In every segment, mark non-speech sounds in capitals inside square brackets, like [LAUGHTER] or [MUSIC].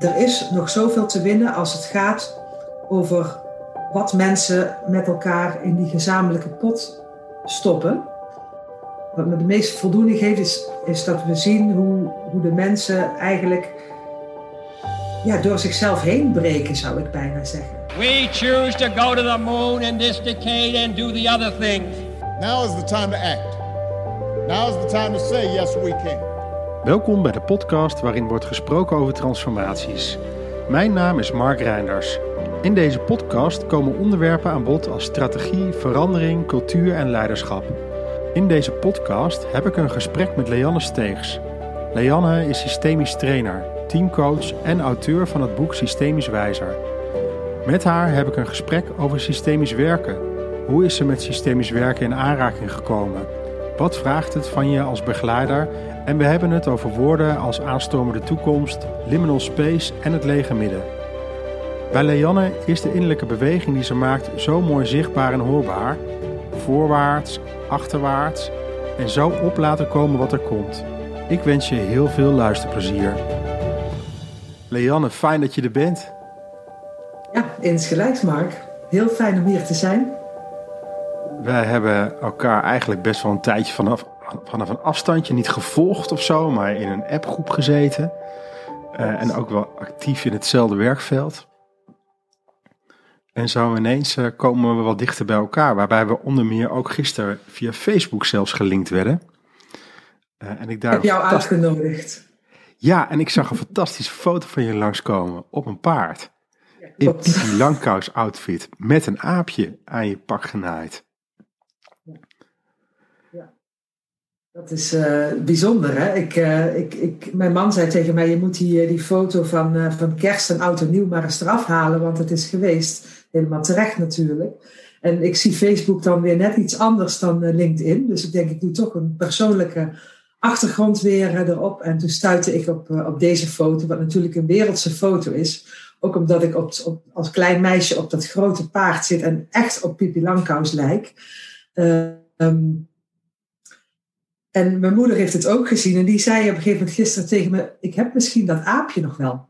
er is nog zoveel te winnen als het gaat over wat mensen met elkaar in die gezamenlijke pot stoppen. Wat me de meeste voldoening geeft, is, is dat we zien hoe, hoe de mensen eigenlijk ja, door zichzelf heen breken, zou ik bijna zeggen. We choose to go to the moon in this decade and do the other things. Now is the time to act. Now is the time to say yes we can. Welkom bij de podcast waarin wordt gesproken over transformaties. Mijn naam is Mark Reinders. In deze podcast komen onderwerpen aan bod als strategie, verandering, cultuur en leiderschap. In deze podcast heb ik een gesprek met Leanne Steegs. Leanne is systemisch trainer, teamcoach en auteur van het boek Systemisch Wijzer. Met haar heb ik een gesprek over systemisch werken. Hoe is ze met systemisch werken in aanraking gekomen? Wat vraagt het van je als begeleider? En we hebben het over woorden als aanstormende toekomst, liminal space en het lege midden. Bij Leanne is de innerlijke beweging die ze maakt zo mooi zichtbaar en hoorbaar. Voorwaarts, achterwaarts en zo op laten komen wat er komt. Ik wens je heel veel luisterplezier. Leanne, fijn dat je er bent. Ja, insgelijks Mark. Heel fijn om hier te zijn. Wij hebben elkaar eigenlijk best wel een tijdje vanaf, vanaf een afstandje niet gevolgd of zo, maar in een appgroep gezeten. Uh, en ook wel actief in hetzelfde werkveld. En zo ineens uh, komen we wat dichter bij elkaar, waarbij we onder meer ook gisteren via Facebook zelfs gelinkt werden. Uh, en ik daar heb jou uitgenodigd. Ja, en ik zag een fantastische foto van je langskomen op een paard. Ja, in een langkous outfit met een aapje aan je pak genaaid. Dat is uh, bijzonder, hè? Ik, uh, ik, ik, mijn man zei tegen mij, je moet die, die foto van, van kerst en en nieuw maar eens eraf halen, want het is geweest. Helemaal terecht natuurlijk. En ik zie Facebook dan weer net iets anders dan LinkedIn. Dus ik denk, ik doe toch een persoonlijke achtergrond weer erop. En toen stuitte ik op, op deze foto, wat natuurlijk een wereldse foto is. Ook omdat ik op, als klein meisje op dat grote paard zit en echt op Pippi Langkous lijk. Um, en mijn moeder heeft het ook gezien en die zei op een gegeven moment gisteren tegen me: Ik heb misschien dat aapje nog wel.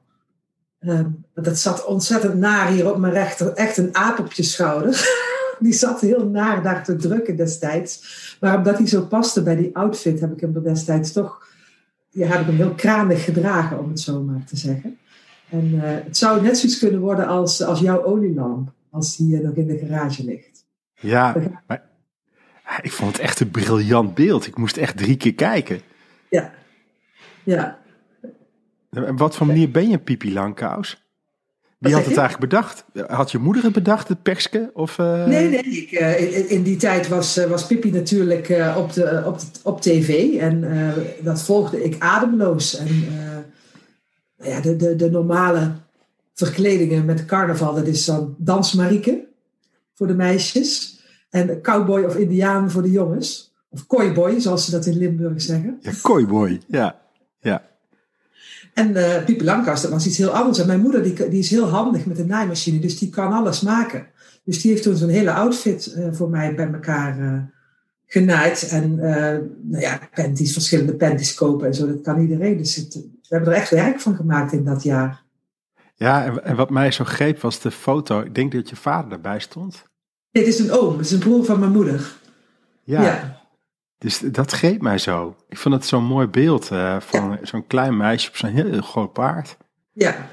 Um, dat zat ontzettend naar hier op mijn rechter, echt een aap op je schouder. [LAUGHS] die zat heel naar daar te drukken destijds. Maar omdat hij zo paste bij die outfit, heb ik hem destijds toch ja, heb ik hem heel kranig gedragen, om het zo maar te zeggen. En uh, het zou net zoiets kunnen worden als, als jouw olielamp, als die uh, nog in de garage ligt. Ja, maar ik vond het echt een briljant beeld. Ik moest echt drie keer kijken. Ja, ja. En wat voor manier ben je Pipi Langkous? Wie had het eigenlijk bedacht? Had je moeder het bedacht, het perske? Of, uh... Nee, nee. Ik, uh, in die tijd was, uh, was Pippi natuurlijk op, de, op, de, op tv. En dat volgde ik ademloos. En ja, de, de, de normale verkledingen met carnaval, dat is dan dansmarieke voor de meisjes. En cowboy of indiaan voor de jongens. Of kooiboy, zoals ze dat in Limburg zeggen. Ja, kooiboy, ja. ja. En uh, Piepe Langkast, dat was iets heel anders. En mijn moeder die, die is heel handig met een naaimachine, dus die kan alles maken. Dus die heeft toen zo'n hele outfit uh, voor mij bij elkaar uh, genaaid. En nou ja, panties, verschillende panties kopen en zo, dat kan iedereen. Dus het, we hebben er echt werk van gemaakt in dat jaar. Ja, en, en wat mij zo greep was de foto. Ik denk dat je vader erbij stond. Dit is een oom, het is een broer van mijn moeder. Ja. ja. Dus dat greep mij zo. Ik vond het zo'n mooi beeld uh, van ja. zo'n klein meisje op zo'n heel, heel groot paard. Ja.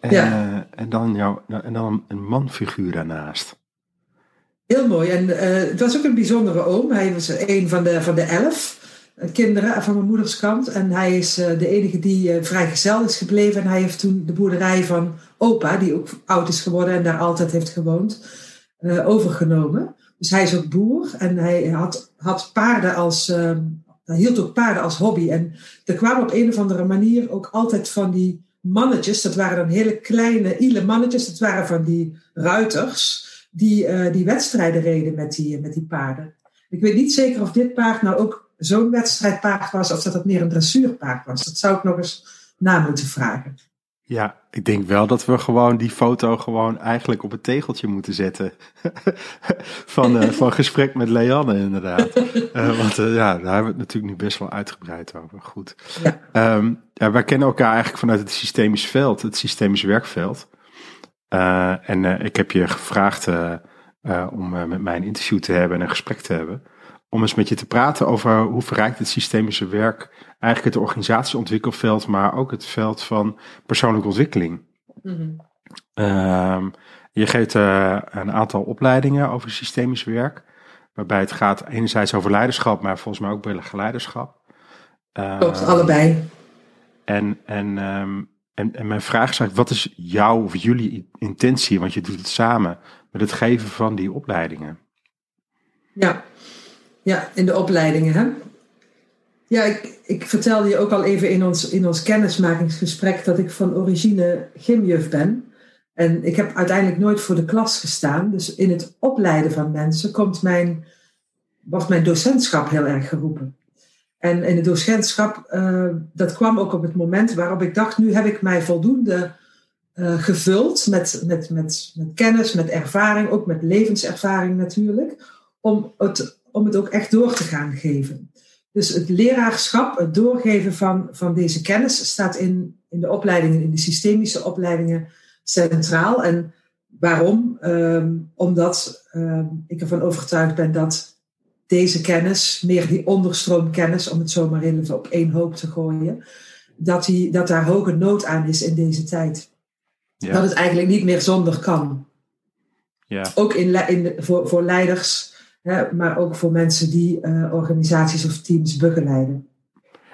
En, ja. Uh, en, dan jou, en dan een manfiguur daarnaast. Heel mooi. En uh, het was ook een bijzondere oom. Hij was een van de, van de elf kinderen van mijn moeders kant. En hij is de enige die vrijgezel is gebleven. En hij heeft toen de boerderij van opa, die ook oud is geworden en daar altijd heeft gewoond uh, overgenomen. Dus hij is ook boer en hij had, had paarden als, uh, hij hield ook paarden als hobby. En er kwamen op een of andere manier ook altijd van die mannetjes, dat waren dan hele kleine, ile mannetjes, dat waren van die ruiters, die, uh, die wedstrijden reden met die, met die paarden. Ik weet niet zeker of dit paard nou ook zo'n wedstrijdpaard was, of dat het meer een dressuurpaard was. Dat zou ik nog eens na moeten vragen. Ja, ik denk wel dat we gewoon die foto gewoon eigenlijk op het tegeltje moeten zetten. [LAUGHS] van, uh, [LAUGHS] van gesprek met Leanne, inderdaad. Uh, want uh, ja, daar hebben we het natuurlijk nu best wel uitgebreid over. Goed. Ja. Um, ja, wij kennen elkaar eigenlijk vanuit het systemisch veld, het systemisch werkveld. en ik heb je gevraagd om met mij een interview te hebben en een gesprek te hebben. Om eens met je te praten over hoe verrijkt het systemische werk eigenlijk het organisatieontwikkelveld, maar ook het veld van persoonlijke ontwikkeling. Mm je geeft uh, een aantal opleidingen over systemisch werk, waarbij het gaat enerzijds over leiderschap, maar volgens mij ook begeleiderschap. Uh, Klopt, allebei. En, en, um, en, en mijn vraag is eigenlijk, wat is jouw of jullie intentie, want je doet het samen, met het geven van die opleidingen? Ja, ja in de opleidingen. Hè? Ja, ik, ik vertelde je ook al even in ons, in ons kennismakingsgesprek dat ik van origine gymjuf ben. En ik heb uiteindelijk nooit voor de klas gestaan. Dus in het opleiden van mensen komt mijn, wordt mijn docentschap heel erg geroepen. En in het docentschap, uh, dat kwam ook op het moment waarop ik dacht, nu heb ik mij voldoende uh, gevuld met, met, met, met kennis, met ervaring, ook met levenservaring natuurlijk, om het, om het ook echt door te gaan geven. Dus het leraarschap, het doorgeven van, van deze kennis, staat in, in de opleidingen, in de systemische opleidingen centraal. En waarom? Um, omdat um, ik ervan overtuigd ben dat deze kennis, meer die onderstroomkennis, om het zo maar even op één hoop te gooien, dat, die, dat daar hoge nood aan is in deze tijd. Ja. Dat het eigenlijk niet meer zonder kan. Ja. Ook in, in, voor, voor leiders maar ook voor mensen die uh, organisaties of teams begeleiden.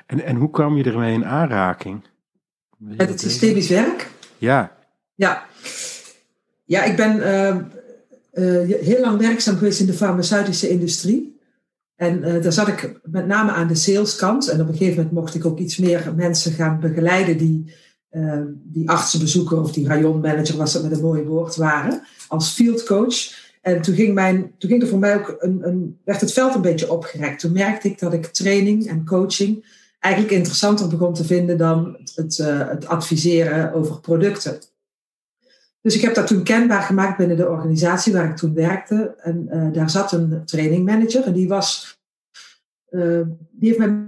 En, en hoe kwam je ermee in aanraking? Met het systemisch werk? Ja. Ja, ja ik ben uh, uh, heel lang werkzaam geweest in de farmaceutische industrie. En daar zat ik met name aan de saleskant. En op een gegeven moment mocht ik ook iets meer mensen gaan begeleiden die, die artsenbezoeker of die rayonmanager, was dat met een mooi woord, waren. Als field coach. En toen ging, mijn, toen ging er voor mij ook een, een, werd het veld een beetje opgerekt. Toen merkte ik dat ik training en coaching eigenlijk interessanter begon te vinden dan het, het, het adviseren over producten. Dus ik heb dat toen kenbaar gemaakt binnen de organisatie waar ik toen werkte. En uh, daar zat een training manager en die was, uh, die heeft mij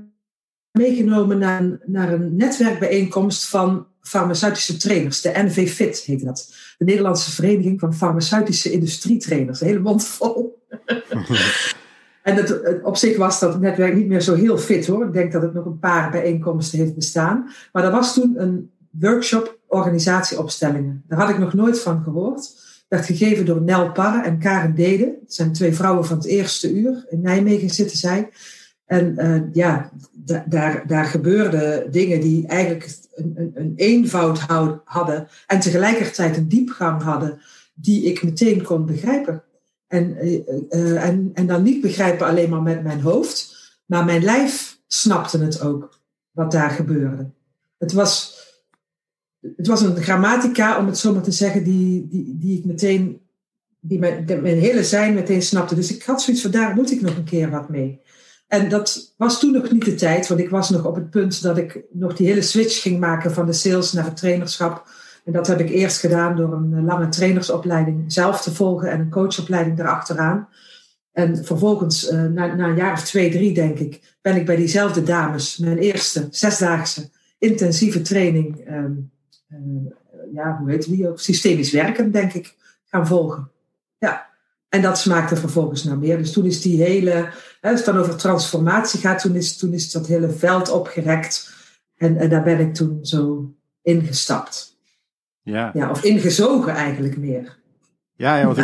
meegenomen naar, naar een netwerkbijeenkomst van farmaceutische trainers. De NV-FIT heet dat. De Nederlandse Vereniging van Farmaceutische Industrietrainers. Een hele mond vol. [LAUGHS] en het, op zich was dat netwerk niet meer zo heel fit hoor. Ik denk dat het nog een paar bijeenkomsten heeft bestaan. Maar er was toen een workshop organisatieopstellingen. Daar had ik nog nooit van gehoord. Werd gegeven door Nel Parre en Karen Dede. Dat zijn twee vrouwen van het eerste uur. In Nijmegen zitten zij. En uh, ja, daar, daar gebeurden dingen die eigenlijk een, een, een eenvoud hadden en tegelijkertijd een diepgang hadden die ik meteen kon begrijpen. En, uh, en, en dan niet begrijpen alleen maar met mijn hoofd, maar mijn lijf snapte het ook, wat daar gebeurde. Het was, het was een grammatica, om het zo maar te zeggen, die, die, die ik meteen, die mijn, mijn hele zijn meteen snapte. Dus ik had zoiets van, daar moet ik nog een keer wat mee. En dat was toen nog niet de tijd, want ik was nog op het punt dat ik nog die hele switch ging maken van de sales naar het trainerschap. En dat heb ik eerst gedaan door een eh, lange trainersopleiding zelf te volgen en een coachopleiding daarachteraan. En vervolgens, uh, na, na, een jaar of twee, drie denk ik, ben ik bij diezelfde dames mijn eerste zesdaagse intensieve training, um, uh, ja, hoe heet die ook, systemisch werken, denk ik, gaan volgen. Ja, en dat smaakte vervolgens naar meer. Dus toen is die hele, als het dan over transformatie gaat, toen is, toen is dat hele veld opgerekt. En, en daar ben ik toen zo ingestapt. Ja. ja. Of ingezogen eigenlijk meer. Ja, ja, want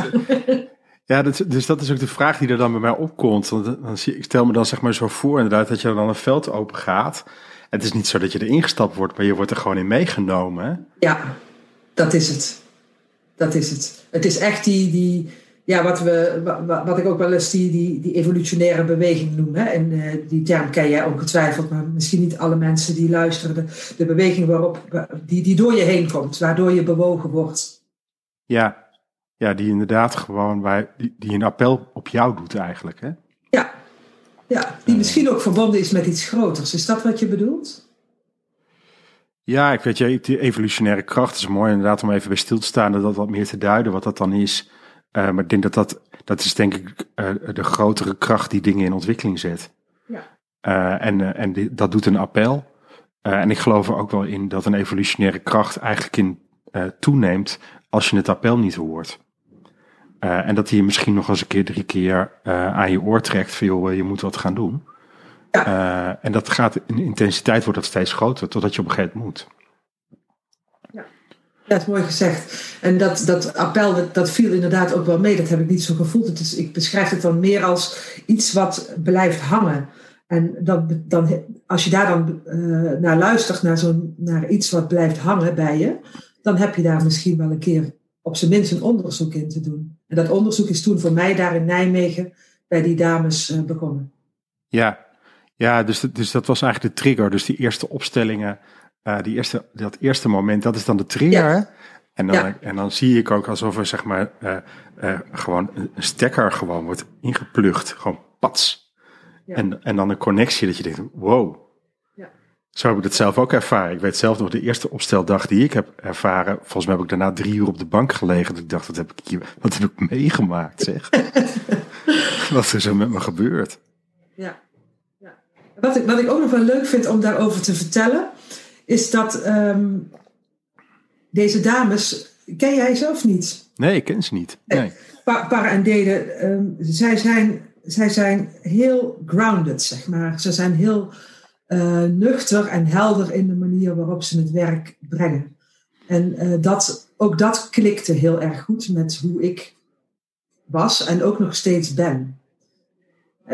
[LAUGHS] ja dat, dus dat is ook de vraag die er dan bij mij opkomt. Want dan zie, ik stel me dan zeg maar zo voor inderdaad dat je dan een veld open gaat. Het is niet zo dat je er ingestapt wordt, maar je wordt er gewoon in meegenomen. Ja, dat is het. Dat is het. Het is echt die, die, ja, wat, we, wat, ik ook wel eens die, die, die evolutionaire beweging noem. Hè? En uh, die term ken jij ongetwijfeld, maar misschien niet alle mensen die luisteren. De, de beweging waarop, die, die door je heen komt, waardoor je bewogen wordt. Ja, ja die inderdaad gewoon bij, die, die een appel op jou doet eigenlijk. Hè? Ja. ja, die misschien ook verbonden is met iets groters. Is dat wat je bedoelt? Ja, ik weet je, die evolutionaire kracht is mooi inderdaad om even bij stil te staan en dat wat meer te duiden wat dat dan is. Uh, maar ik denk dat dat, dat is denk ik uh, de grotere kracht die dingen in ontwikkeling zet. Ja. Uh, en en die, dat doet een appel. en ik geloof er ook wel in dat een evolutionaire kracht eigenlijk in toeneemt als je het appel niet hoort. en dat hij je misschien nog eens een keer drie keer aan je oor trekt van joh, je moet wat gaan doen. En dat gaat in intensiteit wordt dat steeds groter, totdat je op een gegeven moment moet. Ja, dat is mooi gezegd. En dat, dat appel, dat, viel inderdaad ook wel mee. Dat heb ik niet zo gevoeld. Het is, ik beschrijf het dan meer als iets wat blijft hangen. En dan, dan, als je daar dan uh, naar luistert, naar, zo'n, naar iets wat blijft hangen bij je, dan heb je daar misschien wel een keer op zijn minst een onderzoek in te doen. En dat onderzoek is toen voor mij daar in Nijmegen bij die dames uh, begonnen. Ja, ja, dus, dus dat was eigenlijk de trigger. Dus die eerste opstellingen, uh, die eerste, dat eerste moment, dat is dan de trigger. Ja. En, dan, ja. en dan zie ik ook alsof er zeg maar uh, uh, gewoon een stekker gewoon wordt ingeplucht. Gewoon pats. Ja. En, en dan een connectie dat je denkt, wow. Zo heb ik het zelf ook ervaren. Ik weet zelf nog de eerste opsteldag die ik heb ervaren. Volgens mij heb ik daarna drie uur op de bank gelegen. Dat ik dacht, wat heb ik hier, wat heb ik meegemaakt zeg. [LAUGHS] wat is er met me gebeurd? Ja. Wat ik, wat ik ook nog wel leuk vind om daarover te vertellen, is dat um, deze dames, ken jij zelf niet? Nee, ik ken ze niet. Nee. Pa Para en Dede, um, zij, zijn, zij zijn heel grounded, zeg maar. Ze zijn heel uh, nuchter en helder in de manier waarop ze het werk brengen. En uh, dat, ook dat klikte heel erg goed met hoe ik was en ook nog steeds ben.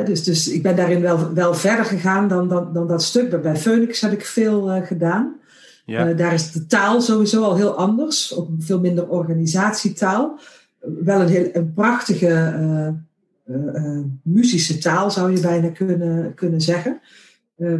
Dus, dus ik ben daarin wel, wel verder gegaan dan, dan, dan dat stuk. Bij Phoenix heb ik veel uh, gedaan. Ja. Uh, daar is de taal sowieso al heel anders. Ook veel minder organisatietaal. Wel een, heel, een prachtige uh, muzische taal zou je bijna kunnen, kunnen zeggen.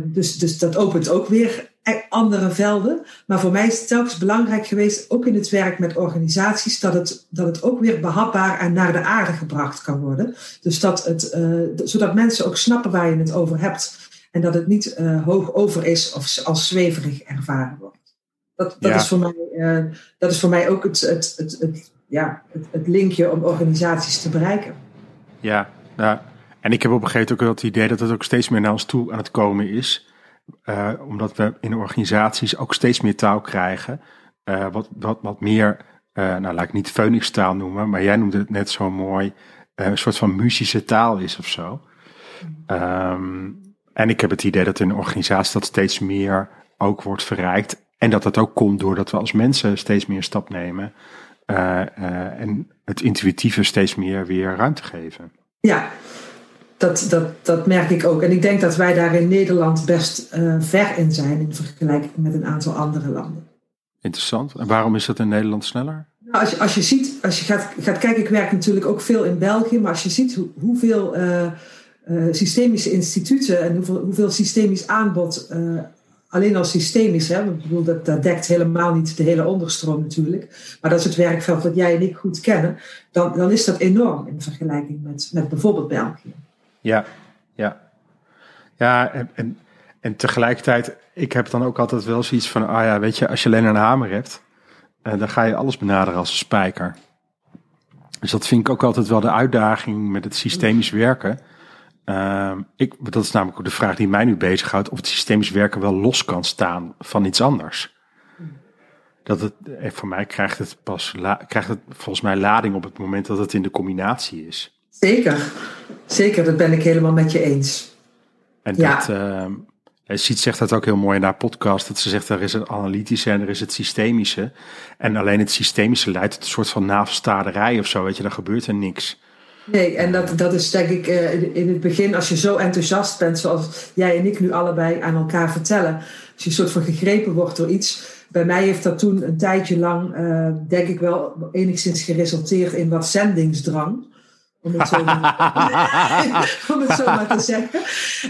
Dus, dus dat opent ook weer andere velden. Maar voor mij is het telkens belangrijk geweest, ook in het werk met organisaties, dat het, dat het ook weer behapbaar en naar de aarde gebracht kan worden. Dus dat het, uh, zodat mensen ook snappen waar je het over hebt. En dat het niet uh, hoog over is of als zweverig ervaren wordt. Dat, dat, Ja. is, voor mij, uh, dat is voor mij ook het, het, het, het, ja, het, het linkje om organisaties te bereiken. Ja, ja. En ik heb op een gegeven moment ook het idee dat het ook steeds meer naar ons toe aan het komen is. Uh, omdat we in organisaties ook steeds meer taal krijgen. Uh, wat, wat, wat meer, uh, nou laat ik niet Phoenix taal noemen, maar jij noemde het net zo mooi, een soort van muzische taal is of zo. Um, en ik heb het idee dat in organisaties dat steeds meer ook wordt verrijkt. En dat dat ook komt doordat we als mensen steeds meer een stap nemen. en het intuïtieve steeds meer weer ruimte geven. Ja, dat, dat, dat merk ik ook. En ik denk dat wij daar in Nederland best uh, ver in zijn in vergelijking met een aantal andere landen. Interessant. En waarom is dat in Nederland sneller? Nou, als, je, als je ziet, als je gaat, gaat kijken, ik werk natuurlijk ook veel in België, maar als je ziet hoe, hoeveel uh, uh, systemische instituten en hoeveel, hoeveel systemisch aanbod, alleen al systemisch, hè, ik bedoel, dat, dat dekt helemaal niet de hele onderstroom natuurlijk, maar dat is het werkveld dat jij en ik goed kennen, dan, dan is dat enorm in vergelijking met, met bijvoorbeeld België. Ja, ja. Ja, en, en, en tegelijkertijd, ik heb dan ook altijd wel zoiets van, ah ja, weet je, als je alleen een hamer hebt, uh, dan ga je alles benaderen als een spijker. Dus dat vind ik ook altijd wel de uitdaging met het systemisch werken. Uh, ik, dat is namelijk ook de vraag die mij nu bezighoudt, of het systemisch werken wel los kan staan van iets anders. Dat het, voor mij krijgt het pas, krijgt het volgens mij lading op het moment dat het in de combinatie is. Zeker, zeker, dat ben ik helemaal met je eens. En ja. dat, uh, Siet zegt dat ook heel mooi in haar podcast, dat ze zegt er is het analytische en er is het systemische. En alleen het systemische leidt tot een soort van navelstaderij of zo, weet je, dan gebeurt er niks. Nee, en dat, dat is denk ik uh, in het begin, als je zo enthousiast bent, zoals jij en ik nu allebei aan elkaar vertellen, als je een soort van gegrepen wordt door iets. Bij mij heeft dat toen een tijdje lang, uh, denk ik wel, enigszins geresulteerd in wat zendingsdrang. Om het, zo maar, [LAUGHS] om het zo maar te zeggen.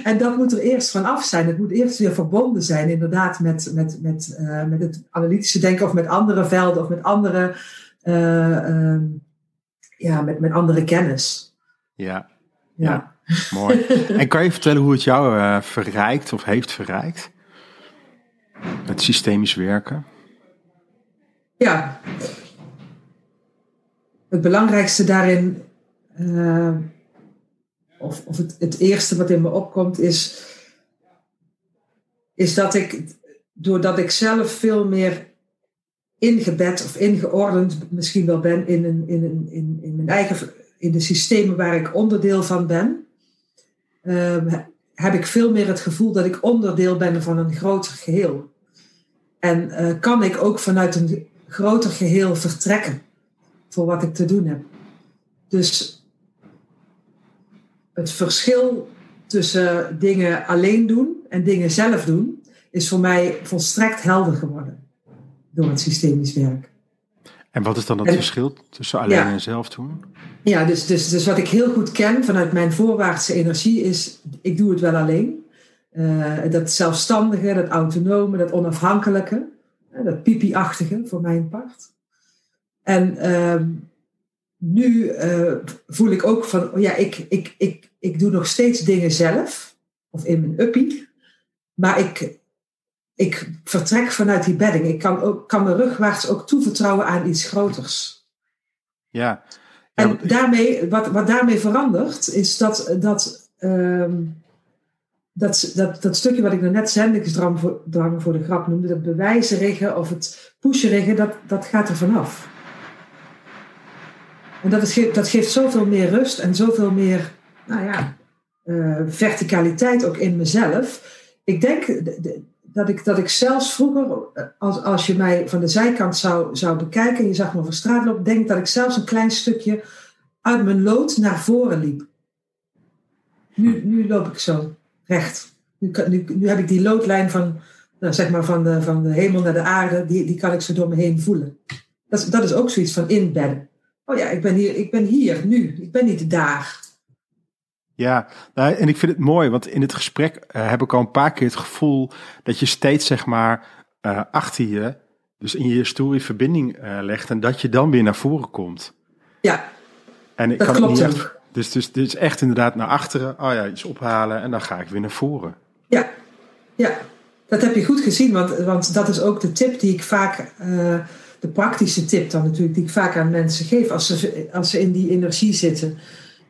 En dat moet er eerst van af zijn. Het moet eerst weer verbonden zijn, inderdaad, met, met, met, uh, met het analytische denken of met andere velden of met andere, uh, uh, ja, met, met andere kennis. Ja, ja. ja. mooi. En kan je vertellen hoe het jou uh, verrijkt of heeft verrijkt? Het systemisch werken. Ja. Het belangrijkste daarin, uh, of, of het, het eerste wat in me opkomt, is, is dat ik, doordat ik zelf veel meer ingebed of ingeordend misschien wel ben in, een, in, een, in, in mijn eigen, in de systemen waar ik onderdeel van ben, uh, heb ik veel meer het gevoel dat ik onderdeel ben van een groter geheel. En uh, kan ik ook vanuit een groter geheel vertrekken voor wat ik te doen heb. Dus het verschil tussen dingen alleen doen en dingen zelf doen is voor mij volstrekt helder geworden door het systemisch werk. En wat is dan het verschil tussen alleen en zelf doen? Ja, dus, dus, dus wat ik heel goed ken vanuit mijn voorwaartse energie is, ik doe het wel alleen. Uh, dat zelfstandige, dat autonome, dat onafhankelijke, dat pipi-achtige voor mijn part. En uh, nu uh, voel ik ook van, oh ja, ik, ik, ik, ik doe nog steeds dingen zelf, of in mijn uppie, maar ik, ik vertrek vanuit die bedding. Ik kan, ook, kan me rugwaarts ook toevertrouwen aan iets groters. Ja. en daarmee, wat, wat daarmee verandert, is dat, dat, um, dat, dat, dat stukje wat ik net zendingsdrang voor, drang voor de grap noemde, dat bewijzenriggen of het pusheriggen, dat, dat gaat er vanaf. En dat, is, dat geeft zoveel meer rust en zoveel meer, nou ja, uh, verticaliteit ook in mezelf. Ik denk, dat ik, dat ik zelfs vroeger, als, als je mij van de zijkant zou, zou bekijken en je zag me over straat lopen, denk dat ik zelfs een klein stukje uit mijn lood naar voren liep. Nu, nu loop ik zo recht. Nu, nu, nu heb ik die loodlijn van, nou, zeg maar van, de, van de hemel naar de aarde, die, die kan ik zo door me heen voelen. Dat dat is ook zoiets van inbedden. Oh ja, ik ben hier, ik ben hier nu, ik ben niet daar. Ja, nou, en ik vind het mooi, want in het gesprek uh, heb ik al een paar keer het gevoel dat je steeds zeg maar uh, achter je, dus in je historie verbinding uh, legt en dat je dan weer naar voren komt. Ja, en ik dat kan klopt het niet echt, dus, dus, dus echt inderdaad naar achteren, oh ja, iets ophalen en dan ga ik weer naar voren. Ja, ja. dat heb je goed gezien, want, want dat is ook de tip die ik vaak, de praktische tip dan natuurlijk, die ik vaak aan mensen geef als ze, als ze in die energie zitten.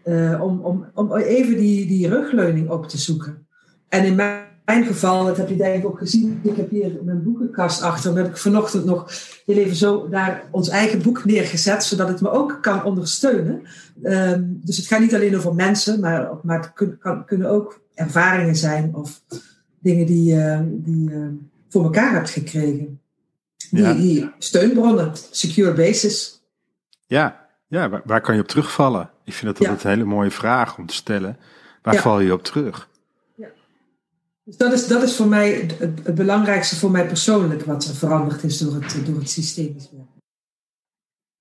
Uh, om, om, om even die, die rugleuning op te zoeken. En in mijn, geval, dat heb je denk ik ook gezien, ik heb hier mijn boekenkast achter, dan heb ik vanochtend nog heel even zo daar ons eigen boek neergezet, zodat het me ook kan ondersteunen. Um, dus het gaat niet alleen over mensen, maar, maar het kan, kunnen ook ervaringen zijn of dingen die, uh, die uh, voor elkaar hebt gekregen. Die, Ja. die steunbronnen, secure basis. Ja, ja waar, waar kan je op terugvallen? Ik vind dat Ja. altijd een hele mooie vraag om te stellen. Waar Ja. val je op terug? Dus dat is, dat is voor mij het, het- belangrijkste voor mij persoonlijk wat er veranderd is door het, door het systemisch werk.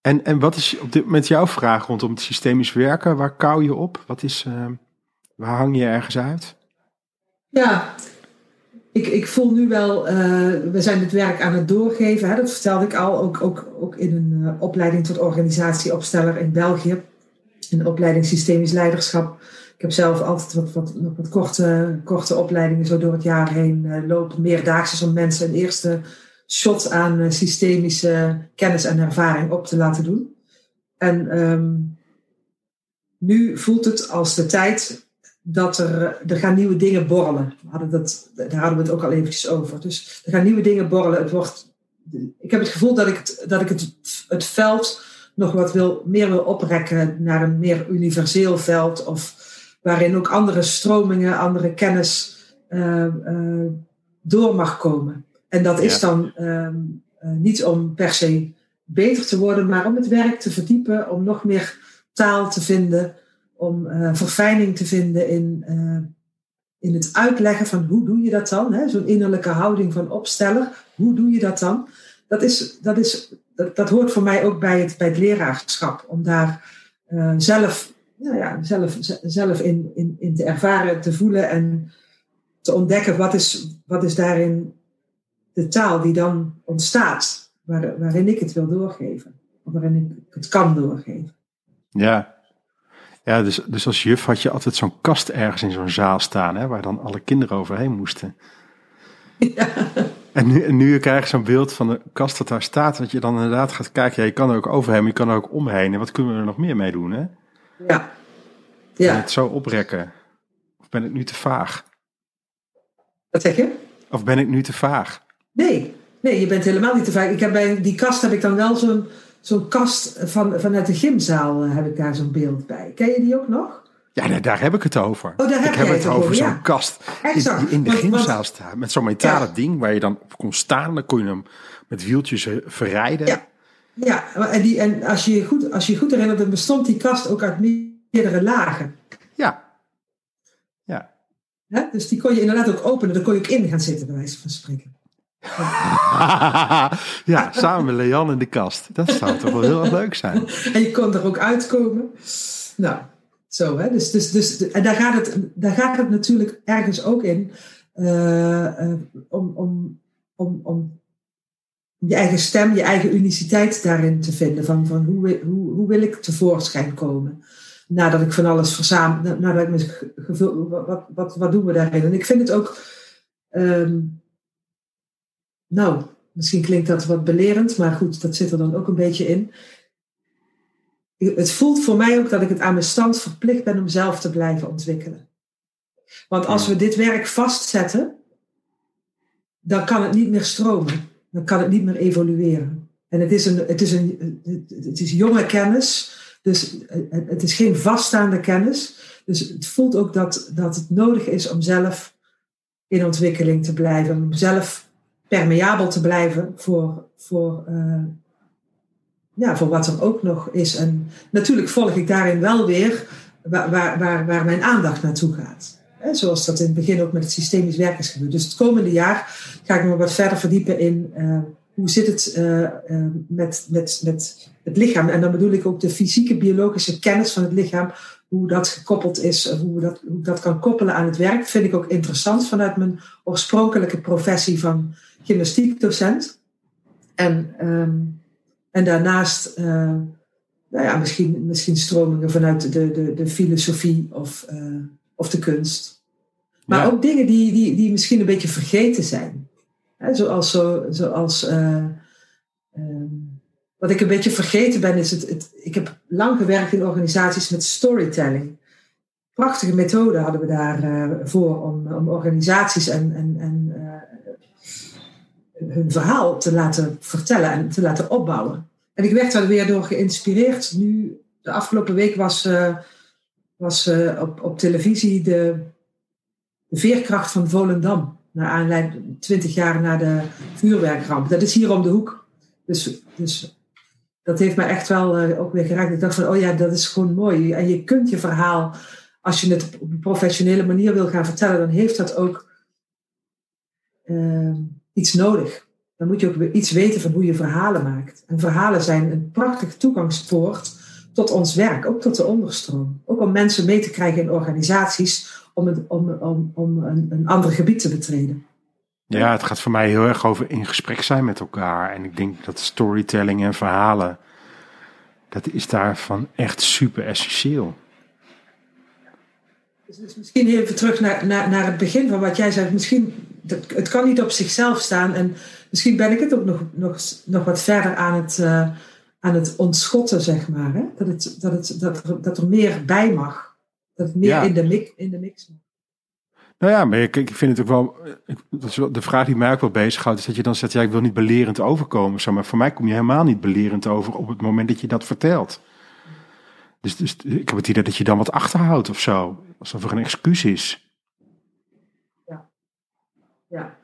En, en wat is op dit moment jouw vraag rondom het systemisch werken? Waar kou je op? Wat is, eh, waar hang je ergens uit? Ja, ik, ik voel nu wel, eh, we zijn het werk aan het doorgeven. Hè, dat vertelde ik al, ook, ook, ook in een eh, opleiding tot organisatieopsteller in België. Een opleiding systemisch leiderschap. Ik heb zelf altijd wat, wat, korte, korte opleidingen zo door het jaar heen eh, lopen. Meerdaagse om mensen een eerste shot aan systemische kennis en ervaring op te laten doen. En ehm, nu voelt het als de tijd dat er, er gaan nieuwe dingen borrelen. We hadden dat, daar hadden we het ook al eventjes over. Dus er gaan nieuwe dingen borrelen. Het wordt, ik heb het gevoel dat ik het, dat ik het, het veld nog wat wil, meer wil oprekken naar een meer universeel veld. Of waarin ook andere stromingen, andere kennis eh, eh, door mag komen. En dat is Ja. dan ehm, eh, niet om per se beter te worden, maar om het werk te verdiepen, om nog meer taal te vinden, om eh, verfijning te vinden in, eh, in het uitleggen van hoe doe je dat dan? Zo'n innerlijke houding van opsteller, hoe doe je dat dan? Dat, is, dat, is, dat, dat hoort voor mij ook bij het, bij het leraarschap, om daar eh, zelf, nou ja, zelf, zelf in, in, in te ervaren, te voelen en te ontdekken wat is, wat is daarin de taal die dan ontstaat, waar, waarin ik het wil doorgeven, of waarin ik het kan doorgeven. Ja, ja dus, dus als juf had je altijd zo'n kast ergens in zo'n zaal staan, hè, waar dan alle kinderen overheen moesten. En nu, en nu krijg je zo'n beeld van de kast dat daar staat, dat je dan inderdaad gaat kijken. Ja, je kan er ook overheen, maar je kan er ook omheen. En wat kunnen we er nog meer mee doen, hè? Ja. Ja, je het zo oprekken? Of ben ik nu te vaag? wat zeg je? Of ben ik nu te vaag? Nee, nee, je bent helemaal niet te vaak. Ik heb bij die kast heb ik dan wel zo'n zo'n kast van, vanuit de gymzaal eh, heb ik daar zo'n beeld bij. Ken je die ook nog? Ja, nee, daar heb ik het over. Oh, daar heb ik heb het het over zo'n ja. kast Exact. die in de gymzaal staat. Met zo'n metalen Ja. ding waar je dan op kon staan. Dan kon je hem met wieltjes eh, verrijden. Ja. Ja, en, die, en als je goed, als je goed herinnert, dan bestond die kast ook uit meerdere lagen. Ja. Ja. Dus die kon je inderdaad ook openen. Daar kon je ook in gaan zitten, bij wijze van spreken. [LAUGHS] ja, samen met Leon in de kast. Dat zou toch wel heel erg leuk zijn. [LAUGHS] En je kon er ook uitkomen. Nou, zo hè. Dus, dus, dus, en daar gaat, het, daar gaat het natuurlijk ergens ook in. eh, eh, om, om, om, om je eigen stem, je eigen uniciteit daarin te vinden. Van, van hoe, hoe, hoe wil ik tevoorschijn komen? Nadat ik van alles verzamel. na- Nadat ik me ge- gevuld. Wat, wat, wat, wat doen we daarin? En ik vind het ook. ehm, nou, misschien klinkt dat wat belerend, maar goed, dat zit er dan ook een beetje in. Het voelt voor mij ook dat ik het aan mijn stand verplicht ben om zelf te blijven ontwikkelen. Want als we dit werk vastzetten, dan kan het niet meer stromen. Dan kan het niet meer evolueren. En het is, een, het is, een, het is jonge kennis, dus het is geen vaststaande kennis. Dus het voelt ook dat, dat het nodig is om zelf in ontwikkeling te blijven, om zelf permeabel te blijven voor, voor, eh, ja, voor wat er ook nog is. En natuurlijk volg ik daarin wel weer waar, waar, waar, mijn aandacht naartoe gaat. Zoals dat in het begin ook met het systemisch werk is gebeurd. Dus het komende jaar ga ik me wat verder verdiepen in eh, hoe zit het eh, met, met, met het lichaam. En dan bedoel ik ook de fysieke, biologische kennis van het lichaam. Hoe dat gekoppeld is, hoe dat, hoe dat kan koppelen aan het werk. Vind ik ook interessant vanuit mijn oorspronkelijke professie van gymnastiekdocent. En, ehm, en daarnaast, eh, nou ja, misschien, misschien stromingen vanuit de, de, de filosofie of, eh, of de kunst. Maar Ja. ook dingen die, die, die misschien een beetje vergeten zijn. Hè, zoals, zo, zoals eh, ehm, wat ik een beetje vergeten ben, is het, het. Ik heb lang gewerkt in organisaties met storytelling. Prachtige methode hadden we daarvoor voor om, om organisaties en, en, en eh, hun verhaal te laten vertellen en te laten opbouwen. En ik werd daar weer door geïnspireerd. Nu, de afgelopen week was, eh, was eh, op, op televisie de, veerkracht van Volendam. Naar aanleiding 20 jaar na de vuurwerkramp. Dat is hier om de hoek. Dus, dus dat heeft mij echt wel eh, ook weer geraakt. Ik dacht van, oh ja, dat is gewoon mooi. En je kunt je verhaal, als je het op een professionele manier wil gaan vertellen, dan heeft dat ook eh, iets nodig. Dan moet je ook weer iets weten van hoe je verhalen maakt. En verhalen zijn een prachtig toegangspoort tot ons werk, ook tot de onderstroom. Ook om mensen mee te krijgen in organisaties om, het, om, om, om een, een ander gebied te betreden. Ja, het gaat voor mij heel erg over in gesprek zijn met elkaar. En ik denk dat storytelling en verhalen, dat is daarvan echt super essentieel. Dus, dus misschien even terug naar, naar, naar het begin van wat jij zei. Misschien, dat, het kan niet op zichzelf staan. En misschien ben ik het ook nog, nog, nog wat verder aan het, uh, aan het ontschotten, zeg maar. Hè? Dat, het, dat, het, dat, er, dat er meer bij mag. Dat het meer Ja. in, de mix, in de mix mag. Nou ja, maar ik, ik vind het ook wel, dat is wel- de vraag die mij ook wel bezighoudt, is dat je dan zegt, ja, ik wil niet belerend overkomen. Zo, maar voor mij kom je helemaal niet belerend over op het moment dat je dat vertelt. Dus, dus ik heb het idee dat je dan wat achterhoudt of zo. Alsof er een excuus is. Ja.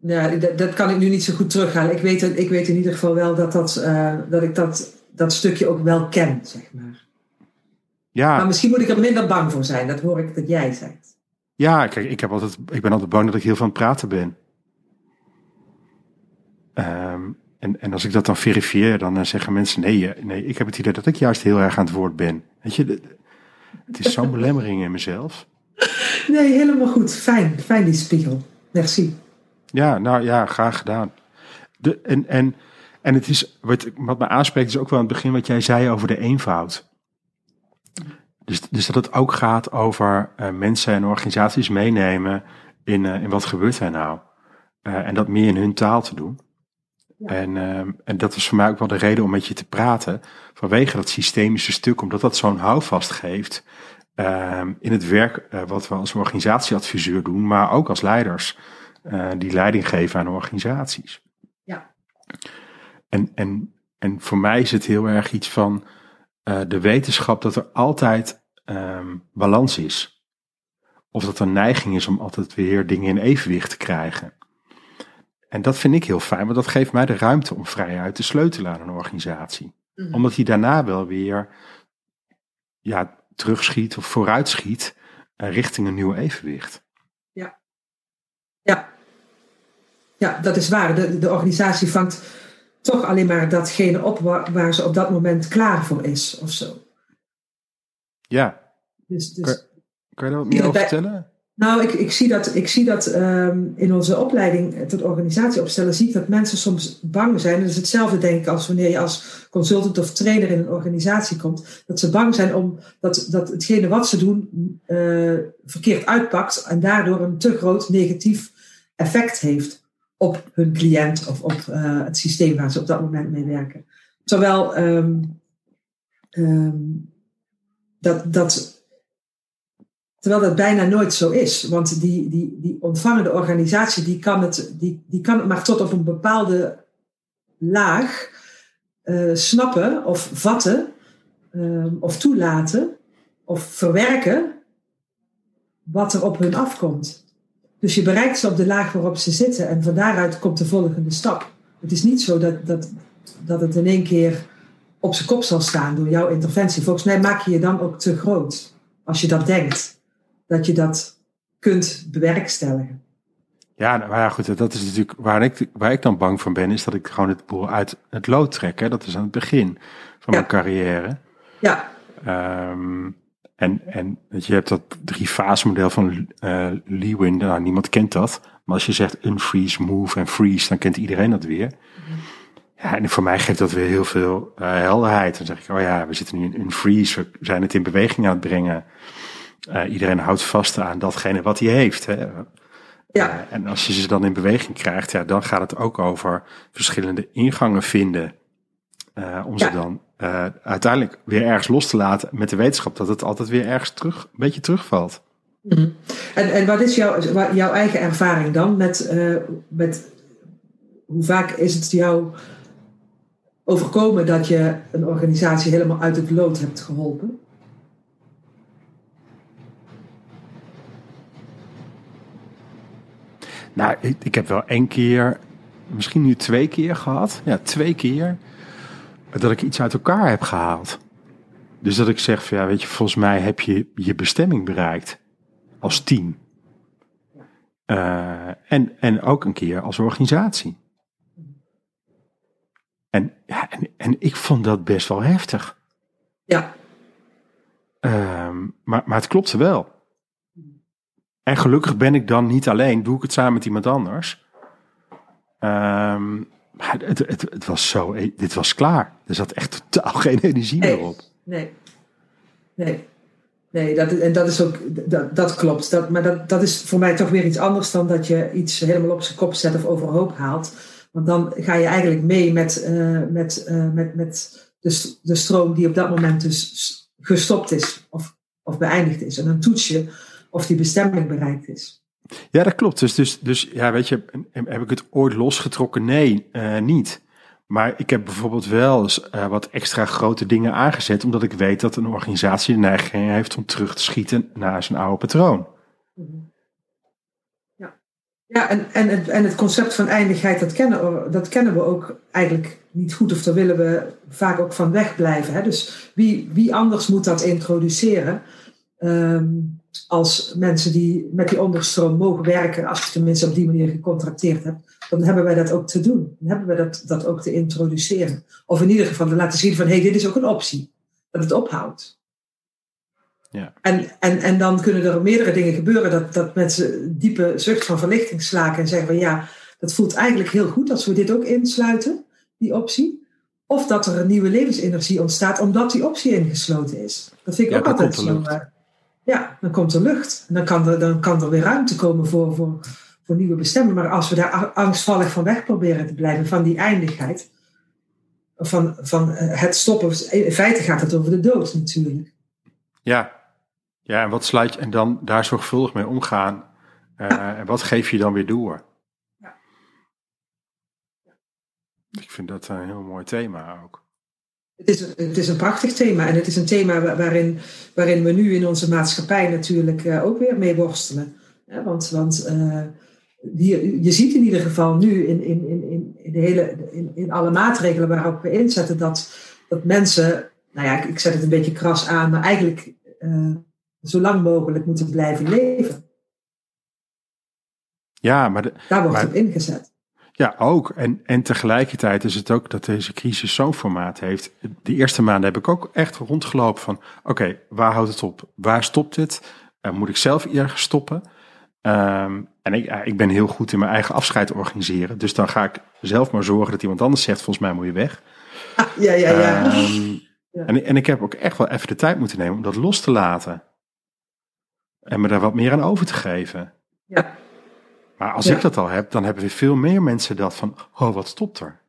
Ja, dat, dat kan ik nu niet zo goed terughalen. Ik weet, ik weet in ieder geval wel dat, dat, eh, dat ik dat, dat stukje ook wel ken, zeg maar. Maar Ja, misschien moet ik er minder bang voor zijn. Dat hoor ik dat jij zegt. ja kijk, ik, heb altijd, ik ben altijd bang dat ik heel veel aan het praten ben. Ehm, en, en als ik dat dan verifieer, dan eh, zeggen mensen, nee, eh, nee, ik heb het idee dat ik juist heel erg aan het woord ben. Weet je, het is zo'n belemmering in mezelf. Nee, helemaal goed. Fijn. Fijn die spiegel. Merci. Ja, nou ja, graag gedaan. De, en, en, en het is, wat, wat me aanspreekt, is ook wel aan het begin wat jij zei over de eenvoud. Dus, dus dat het ook gaat over eh, mensen en organisaties meenemen in, in wat gebeurt er nou. en dat meer in hun taal te doen. En, ehm, en dat was voor mij ook wel de reden om met je te praten. Vanwege dat systemische stuk, omdat dat zo'n houvast geeft. Ehm, in het werk wat we als organisatieadviseur doen, maar ook als leiders. die leiding geven aan organisaties. Ja. En, en en voor mij is het heel erg iets van uh, de wetenschap dat er altijd um, balans is. Of dat er neiging is om altijd weer dingen in evenwicht te krijgen. En dat vind ik heel fijn, want dat geeft mij de ruimte om vrijuit te sleutelen aan een organisatie. Mm Omdat hij daarna wel weer ja, terugschiet of vooruitschiet uh, richting een nieuw evenwicht. Ja, ja. ja dat is waar. De, de organisatie vangt toch alleen maar datgene op waar, ze op dat moment klaar voor is of zo. Ja. Dus, dus, kan, kan, je daar wat meer over vertellen? Nou, ik, ik zie dat, ik zie dat um, in onze opleiding tot organisatie opstellen, zie ik dat mensen soms bang zijn. Dat is hetzelfde, denk ik, als wanneer je als consultant of trainer in een organisatie komt. Dat ze bang zijn om dat, dat hetgene wat ze doen uh, verkeerd uitpakt en daardoor een te groot negatief effect heeft op hun cliënt of op uh, het systeem waar ze op dat moment mee werken. Terwijl um, um, dat, dat, terwijl dat bijna nooit zo is. Want die, die, die ontvangende organisatie die kan, het, die, die kan het maar tot op een bepaalde laag uh, snappen of vatten um, of toelaten of verwerken wat er op hun afkomt. Dus je bereikt ze op de laag waarop ze zitten en van daaruit komt de volgende stap. Het is niet zo dat, dat, dat het in één keer op zijn kop zal staan door jouw interventie. Volgens mij maak je je dan ook te groot als je dat denkt. Dat je dat kunt bewerkstelligen. Ja, nou, maar ja, goed, dat is natuurlijk waar ik, waar ik dan bang van ben, is dat ik gewoon het boel uit het lood trek. Hè? Dat is aan het begin van mijn carrière. Ja. Um, en, en je hebt dat drie fase model van uh, Lewin, nou, niemand kent dat. Maar als je zegt unfreeze, move en freeze, dan kent iedereen dat weer. Ja, en voor mij geeft dat weer heel veel uh, helderheid. Dan zeg ik, oh ja, we zitten nu in unfreeze, we zijn het in beweging aan het brengen. Uh, iedereen houdt vast aan datgene wat hij heeft. Hè. Ja. en als je ze dan in beweging krijgt, ja, dan gaat het ook over verschillende ingangen vinden. om ze dan uiteindelijk weer ergens los te laten met de wetenschap dat het altijd weer ergens terug, een beetje terugvalt. Mm en, en wat is jouw, jouw eigen ervaring dan met, met hoe vaak is het jou overkomen dat je een organisatie helemaal uit het lood hebt geholpen? Nou, ik, ik heb wel één keer, misschien nu twee keer gehad. Ja, twee keer dat ik iets uit elkaar heb gehaald. Dus dat ik zeg van ja, weet je, volgens mij heb je je bestemming bereikt als team. Uh, en, en ook een keer als organisatie. En, ja, en, en ik vond dat best wel heftig. Ja. Uh, maar, maar het klopte wel. En gelukkig ben ik dan niet alleen, doe ik het samen met iemand anders. Um, maar het, het, het, was zo, dit was klaar. Er zat echt totaal [LAUGHS] geen energie meer op. Nee, nee. Nee, dat, en dat is ook, dat, dat klopt. Dat, maar dat, dat is voor mij toch weer iets anders dan dat je iets helemaal op zijn kop zet of overhoop haalt. Want dan ga je eigenlijk mee met, uh, met, uh, met, met de, de stroom die op dat moment dus gestopt is of, of beëindigd is. En dan toets je of die bestemming bereikt is. Ja, dat klopt. Dus, dus, dus ja, weet je, heb ik het ooit losgetrokken? Nee, uh, niet. Maar ik heb bijvoorbeeld wel eens uh, wat extra grote dingen aangezet, omdat ik weet dat een organisatie de neiging heeft om terug te schieten naar zijn oude patroon. Ja, ja en, en, het, en het concept van eindigheid, dat kennen, dat kennen we ook eigenlijk niet goed, of daar willen we vaak ook van wegblijven. Hè? Dus wie, wie anders moet dat introduceren? Um, als mensen die met die onderstroom mogen werken, als je tenminste op die manier gecontracteerd hebt, dan hebben wij dat ook te doen. Dan hebben wij dat, dat ook te introduceren. Of in ieder geval te laten zien van hé, hey, dit is ook een optie. Dat het ophoudt. Ja. En, en, en dan kunnen er meerdere dingen gebeuren. Dat, dat mensen diepe zucht van verlichting slaken en zeggen van ja, dat voelt eigenlijk heel goed als we dit ook insluiten, die optie. Of dat er een nieuwe levensenergie ontstaat omdat die optie ingesloten is. Dat vind ik ook altijd zo. Ja, dan komt er lucht. En dan kan er, dan kan er weer ruimte komen voor, voor, voor nieuwe bestemmingen. Maar als we daar angstvallig van weg proberen te blijven, van die eindigheid, van, van eh, het stoppen, in feite gaat het over de dood natuurlijk. Ja, ja en wat sluit je, en dan daar zorgvuldig mee omgaan. Uh, En wat geef je dan weer door? Ja. Ik vind dat een heel mooi thema ook. Het is, het is een prachtig thema en het is een thema waarin, waarin we nu in onze maatschappij natuurlijk uh, ook weer mee worstelen. Want want uh, die, je ziet in ieder geval nu in, in, in, in, de hele, in, in alle maatregelen waarop we inzetten dat, dat mensen, nou ja, ik, ik zet het een beetje kras aan, maar eigenlijk uh, zo lang mogelijk moeten blijven leven. Ja, maar de, daar wordt maar, op ingezet. Ja, ook. En, en tegelijkertijd is het ook dat deze crisis zo'n formaat heeft. De eerste maanden heb ik ook echt rondgelopen van... oké, waar houdt het op? Waar stopt dit? Uh, moet ik zelf ergens stoppen? Um, en ik, uh, ik ben heel goed in mijn eigen afscheid organiseren. Dus dan ga ik zelf maar zorgen dat iemand anders zegt... volgens mij moet je weg. Ah, [LAUGHS] ja, ja, ja. Um, ja. En, en ik heb ook echt wel even de tijd moeten nemen om dat los te laten. En me daar wat meer aan over te geven. Ja. Maar als ja. ik dat al heb, dan hebben we veel meer mensen dat van, oh, wat stopt er?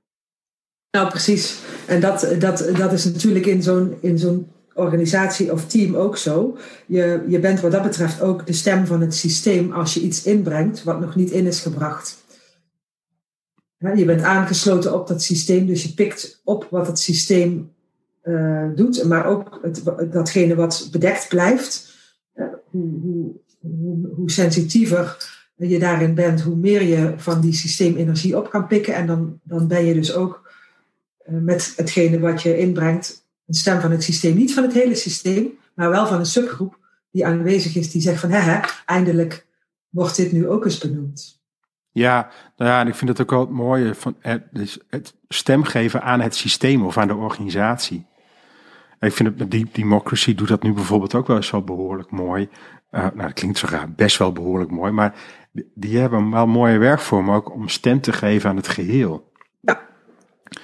Nou, precies. En dat, dat, dat is natuurlijk in zo'n, in zo'n organisatie of team ook zo. Je, je bent wat dat betreft ook de stem van het systeem als je iets inbrengt wat nog niet in is gebracht. Je bent aangesloten op dat systeem, dus je pikt op wat het systeem uh, doet, maar ook het, datgene wat bedekt blijft. Uh, hoe, hoe, hoe, hoe sensitiever je daarin bent, hoe meer je van die systeemenergie op kan pikken. En dan, dan ben je dus ook uh, met hetgene wat je inbrengt, een stem van het systeem. Niet van het hele systeem, maar wel van een subgroep die aanwezig is, die zegt van hè, eindelijk wordt dit nu ook eens benoemd. Ja, nou ja, en ik vind het ook wel het mooie van het, dus het stem geven aan het systeem of aan de organisatie. Ik vind het, die democracy doet dat nu bijvoorbeeld ook wel eens zo behoorlijk mooi. Uh, nou, dat klinkt zo raar, best wel behoorlijk mooi, maar die hebben wel mooie werkvormen ook om stem te geven aan het geheel. Ja,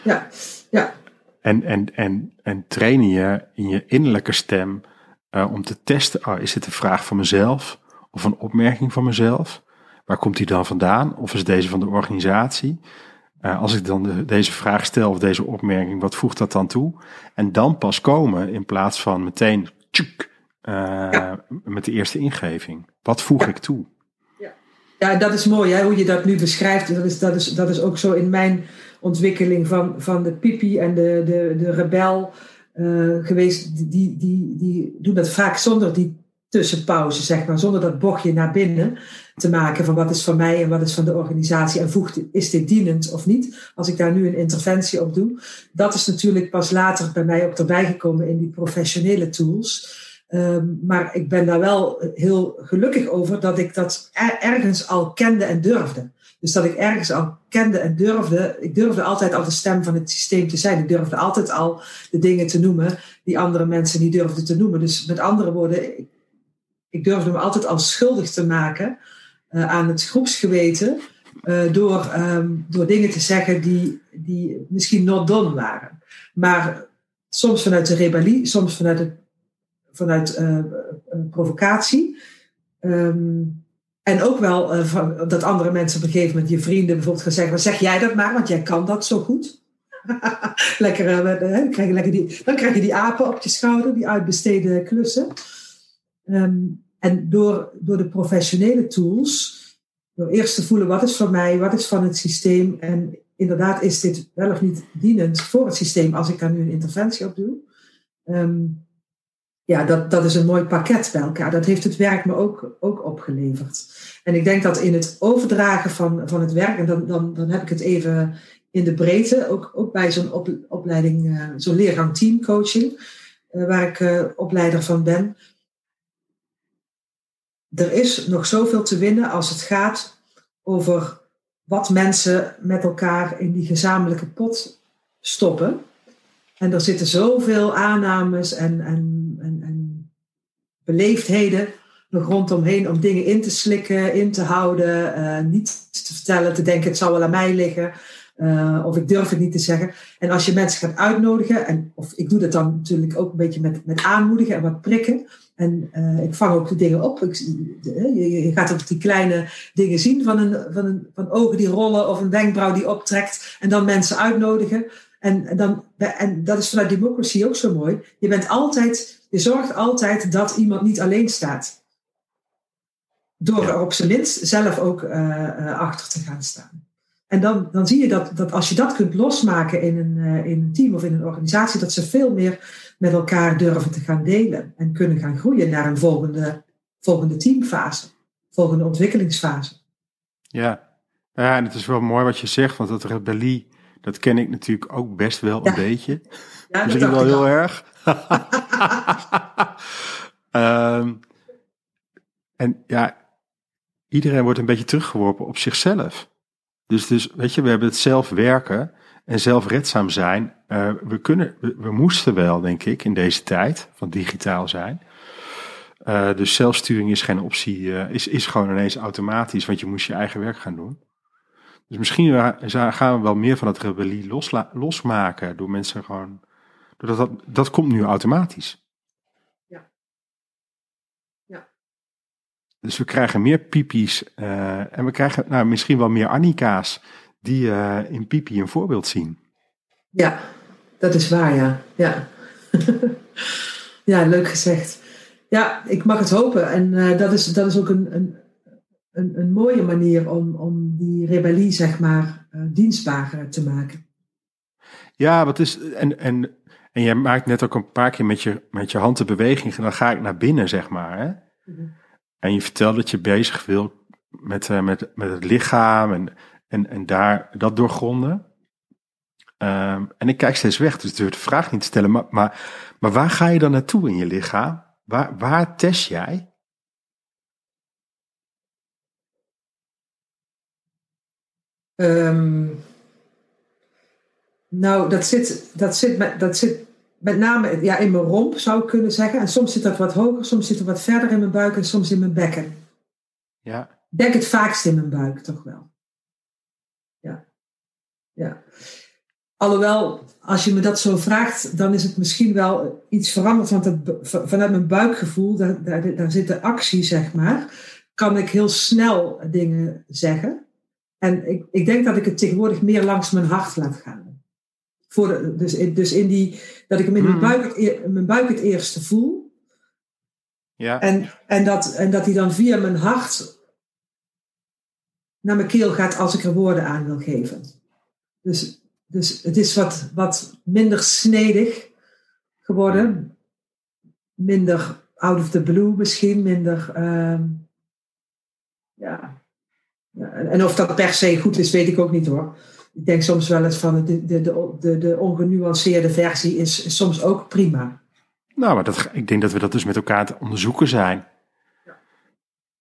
ja, ja. En, en, en, en trainen je in je innerlijke stem uh, om te testen, oh, is dit een vraag van mezelf of een opmerking van mezelf? Waar komt die dan vandaan? Of is deze van de organisatie? Uh, als ik dan de, deze vraag stel of deze opmerking, wat voegt dat dan toe? En dan pas komen in plaats van meteen tjuk, uh, ja. met de eerste ingeving. Wat voeg ja. ik toe? Ja, dat is mooi hè, hoe je dat nu beschrijft. Dat is, dat, is, dat is ook zo in mijn ontwikkeling van, van de pipi en de, de, de rebel uh, geweest. Die, die, die doen dat vaak zonder die tussenpauze, zeg maar. Zonder dat bochtje naar binnen te maken van wat is van mij en wat is van de organisatie. En voegt, is dit dienend of niet? Als ik daar nu een interventie op doe. Dat is natuurlijk pas later bij mij ook erbij gekomen in die professionele tools. Um, maar ik ben daar wel heel gelukkig over dat ik dat er, ergens al kende en durfde. Dus dat ik ergens al kende en durfde. Ik durfde altijd al de stem van het systeem te zijn. Ik durfde altijd al de dingen te noemen die andere mensen niet durfden te noemen. Dus met andere woorden, ik, durfde me altijd al schuldig te maken uh, aan het groepsgeweten. Uh, door, um, door dingen te zeggen die, die misschien not done waren. Maar soms vanuit de rebellie, soms vanuit het vanuit uh, provocatie. Um, en ook wel uh, van, dat andere mensen op een gegeven moment, je vrienden bijvoorbeeld gaan zeggen, zeg jij dat maar, want jij kan dat zo goed. [LAUGHS] lekker, krijg je lekker die, dan krijg je die apen op je schouder, die uitbesteden klussen. Um, en door, door de professionele tools, door eerst te voelen wat is van mij, wat is van het systeem en inderdaad is dit wel of niet dienend voor het systeem als ik daar nu een interventie op doe. Um, ja, dat, dat is een mooi pakket bij elkaar. Dat heeft het werk me ook, ook opgeleverd. En ik denk dat in het overdragen van, van het werk, en dan, dan, dan heb ik het even in de breedte, ook, ook bij zo'n op, opleiding, uh, zo'n leergang teamcoaching, uh, waar ik uh, opleider van ben. Er is nog zoveel te winnen als het gaat over wat mensen met elkaar in die gezamenlijke pot stoppen. En er zitten zoveel aannames en, en beleefdheden nog rondomheen om dingen in te slikken, in te houden, uh, niet te vertellen, te denken het zou wel aan mij liggen. Uh, of ik durf het niet te zeggen. En als je mensen gaat uitnodigen, en, of ik doe dat dan natuurlijk ook een beetje met, met aanmoedigen en wat prikken. En uh, ik vang ook de dingen op. Je, je, gaat ook die kleine dingen zien van, een, van, een, van ogen die rollen of een wenkbrauw die optrekt. En dan mensen uitnodigen. En, dan, en dat is vanuit democracy ook zo mooi. Je bent altijd, je zorgt altijd dat iemand niet alleen staat. Door er op zijn minst zelf ook uh, uh, achter te gaan staan. En dan, dan zie je dat, dat als je dat kunt losmaken in een, uh, in een team of in een organisatie, dat ze veel meer met elkaar durven te gaan delen en kunnen gaan groeien naar een volgende, volgende teamfase, volgende ontwikkelingsfase. Ja. ja, en het is wel mooi wat je zegt, want dat rebellie, dat ken ik natuurlijk ook best wel een ja. beetje. [LAUGHS] Ja, Misschien wel heel erg. um, [LAUGHS] en ja, iedereen wordt een beetje teruggeworpen op zichzelf. Dus, dus weet je, we hebben het zelf werken en zelfredzaam zijn. Uh, we, kunnen, we, we, moesten wel, denk ik, in deze tijd van digitaal zijn. Uh, dus zelfsturing is geen optie, uh, is, is gewoon ineens automatisch, want je moest je eigen werk gaan doen. Dus misschien gaan we wel meer van het rebellie losla, losmaken door mensen gewoon. Doordat dat, dat komt nu automatisch. Ja. Ja. Dus we krijgen meer pipi's uh, en we krijgen nou, misschien wel meer Annika's die uh, in Pipi een voorbeeld zien. Ja, dat is waar, ja. Ja, [LAUGHS] ja leuk gezegd. Ja, ik mag het hopen. En uh, dat, is, dat is ook een, een, een, een, mooie manier om, om die rebellie, zeg maar, uh, dienstbaar te maken. Ja, wat is. En, en, en jij maakt net ook een paar keer met je, met je hand de beweging. En dan ga ik naar binnen, zeg maar. Hè? Mm-hmm. En je vertelt dat je bezig wil met, uh, met, met het lichaam. En en, en daar dat doorgronden. Um, en ik kijk steeds weg, dus ik durf de vraag niet te stellen. Maar, maar, maar waar ga je dan naartoe in je lichaam? Waar, waar test jij? Um, nou, dat zit, dat, zit met, dat zit met name ja, in mijn romp, zou ik kunnen zeggen. En soms zit dat wat hoger, soms zit het wat verder in mijn buik en soms in mijn bekken. Ja. Ik denk het vaakst in mijn buik, toch wel ja. Alhoewel, als je me dat zo vraagt, dan is het misschien wel iets veranderd. Want het, vanuit mijn buikgevoel, daar, daar, daar zit de actie, zeg maar. Kan ik heel snel dingen zeggen. En ik, ik denk dat ik het tegenwoordig meer langs mijn hart laat gaan. Voor de, dus, dus in die, dat ik hem in, mijn, Hmm. buik, het, mijn buik het eerste voel. Ja. En, en, dat, en dat hij dan via mijn hart naar mijn keel gaat als ik er woorden aan wil geven. Dus, dus het is wat, wat minder snedig geworden. Minder out of the blue misschien. Minder, ehm, ja. Ja. En of dat per se goed is, weet ik ook niet hoor. Ik denk soms wel eens van de, de, de, de, de ongenuanceerde versie is, is soms ook prima. Nou, maar dat, ik denk dat we dat dus met elkaar het onderzoeken zijn.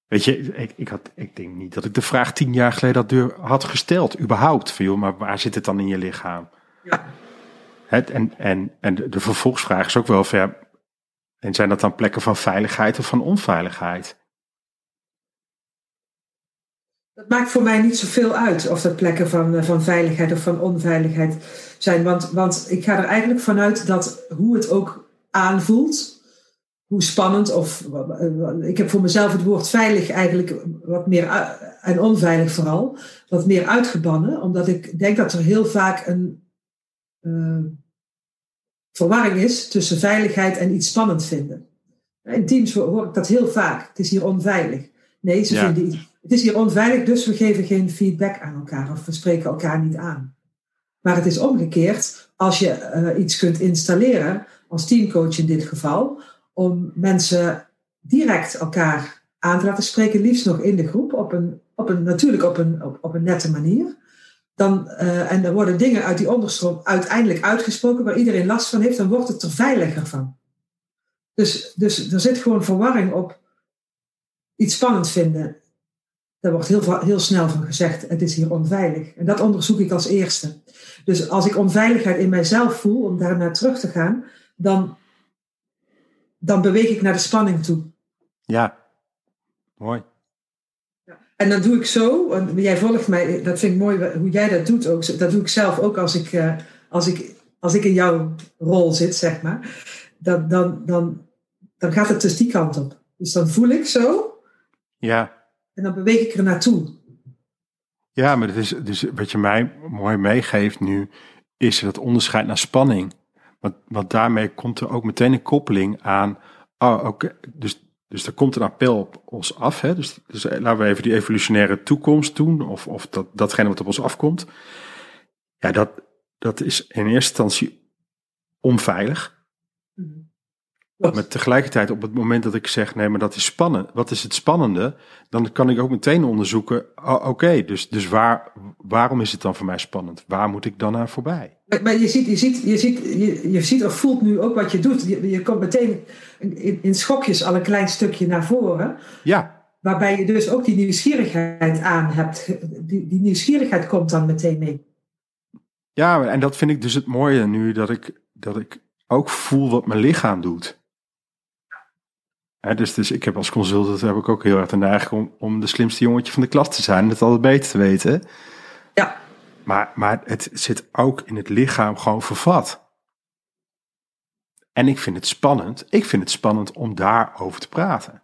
Weet je, ik, ik, had, ik denk niet dat ik de vraag tien jaar geleden had, had gesteld, überhaupt. Van, joh, maar waar zit het dan in je lichaam? Ja. Het, en, en, en de, de vervolgsvraag is ook wel ver. En zijn dat dan plekken van veiligheid of van onveiligheid? Dat maakt voor mij niet zoveel uit of dat plekken van, eh, van veiligheid of van onveiligheid zijn. Want, want ik ga er eigenlijk vanuit dat hoe het ook aanvoelt, hoe spannend of ik heb voor mezelf het woord veilig eigenlijk wat meer en onveilig vooral wat meer uitgebannen omdat ik denk dat er heel vaak een uh, verwarring is tussen veiligheid en iets spannend vinden. In teams hoor ik dat heel vaak. Het is hier onveilig. Nee, ze Ja. vinden iets. Het is hier onveilig, dus we geven geen feedback aan elkaar of we spreken elkaar niet aan. Maar het is omgekeerd, als je eh, iets kunt installeren, als teamcoach in dit geval, om mensen direct elkaar aan te laten spreken, liefst nog in de groep, op een, op een, natuurlijk op een, op, een nette manier. Dan, eh, en er worden dingen uit die onderstroom uiteindelijk uitgesproken waar iedereen last van heeft, dan wordt het er veiliger van. Dus, dus er zit gewoon verwarring op iets spannend vinden. Daar wordt heel, heel snel van gezegd, het is hier onveilig. En dat onderzoek ik als eerste. Dus als ik onveiligheid in mijzelf voel, om daar naar terug te gaan, dan, dan beweeg ik naar de spanning toe. Ja, mooi. En dan doe ik zo, want jij volgt mij, dat vind ik mooi hoe jij dat doet ook. Dat doe ik zelf ook als ik, eh, als ik, als ik in jouw rol zit, zeg maar. Dan, dan, dan dan gaat het dus die kant op. Dus dan voel ik zo Ja, en dan beweeg ik er naartoe. ja maar het is, dus wat je mij mooi meegeeft nu, is het onderscheid naar spanning. Want, want daarmee komt er ook meteen een koppeling aan. Oh, oké. Dus, dus er komt een appel op ons af. Hè? Dus, dus laten we even die evolutionaire toekomst doen. Of, of dat, datgene wat op ons afkomt. Ja, dat, dat is in eerste instantie onveilig. Klopt. Maar tegelijkertijd op het moment dat ik zeg, nee, maar dat is spannend. Wat is het spannende? Dan kan ik ook meteen onderzoeken, oh, oké, dus, dus waar, waarom is het dan voor mij spannend? Waar moet ik dan naar voorbij? Maar, maar je, ziet, je, ziet, je, ziet, je, je ziet of voelt nu ook wat je doet. Je, je komt meteen in, in schokjes al een klein stukje naar voren. Ja, Waarbij je dus ook die nieuwsgierigheid aan hebt. Die, die nieuwsgierigheid komt dan meteen mee. ja, en dat vind ik dus het mooie nu, dat ik, dat ik ook voel wat mijn lichaam doet. Dus, dus ik heb als consultant heb ik ook heel erg de neiging om, om de slimste jongetje van de klas te zijn en het altijd beter te weten. Ja, Maar, maar het zit ook in het lichaam gewoon vervat. En ik vind het spannend. Ik vind het spannend om daarover te praten.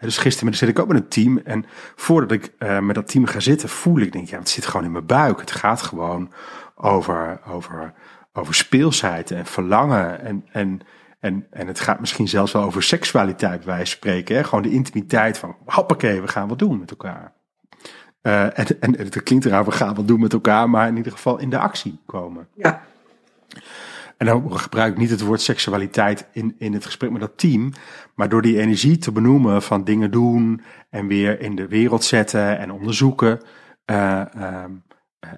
Dus gisteren zit ik ook met een team. En voordat ik eh, met dat team ga zitten, voel ik, denk ja, het zit gewoon in mijn buik. Het gaat gewoon over, over, over speelsheid en verlangen. En, en, en, en het gaat misschien zelfs wel over seksualiteit, van spreken. Hè? Gewoon de intimiteit van, hoppakee, we gaan wat doen met elkaar. Eh, en, en, en het klinkt eraan, we gaan wat doen met elkaar, maar in ieder geval in de actie komen. ja, En dan gebruik ik niet het woord seksualiteit in, in het gesprek met dat team, maar door die energie te benoemen van dingen doen en weer in de wereld zetten en onderzoeken. eh, ehm,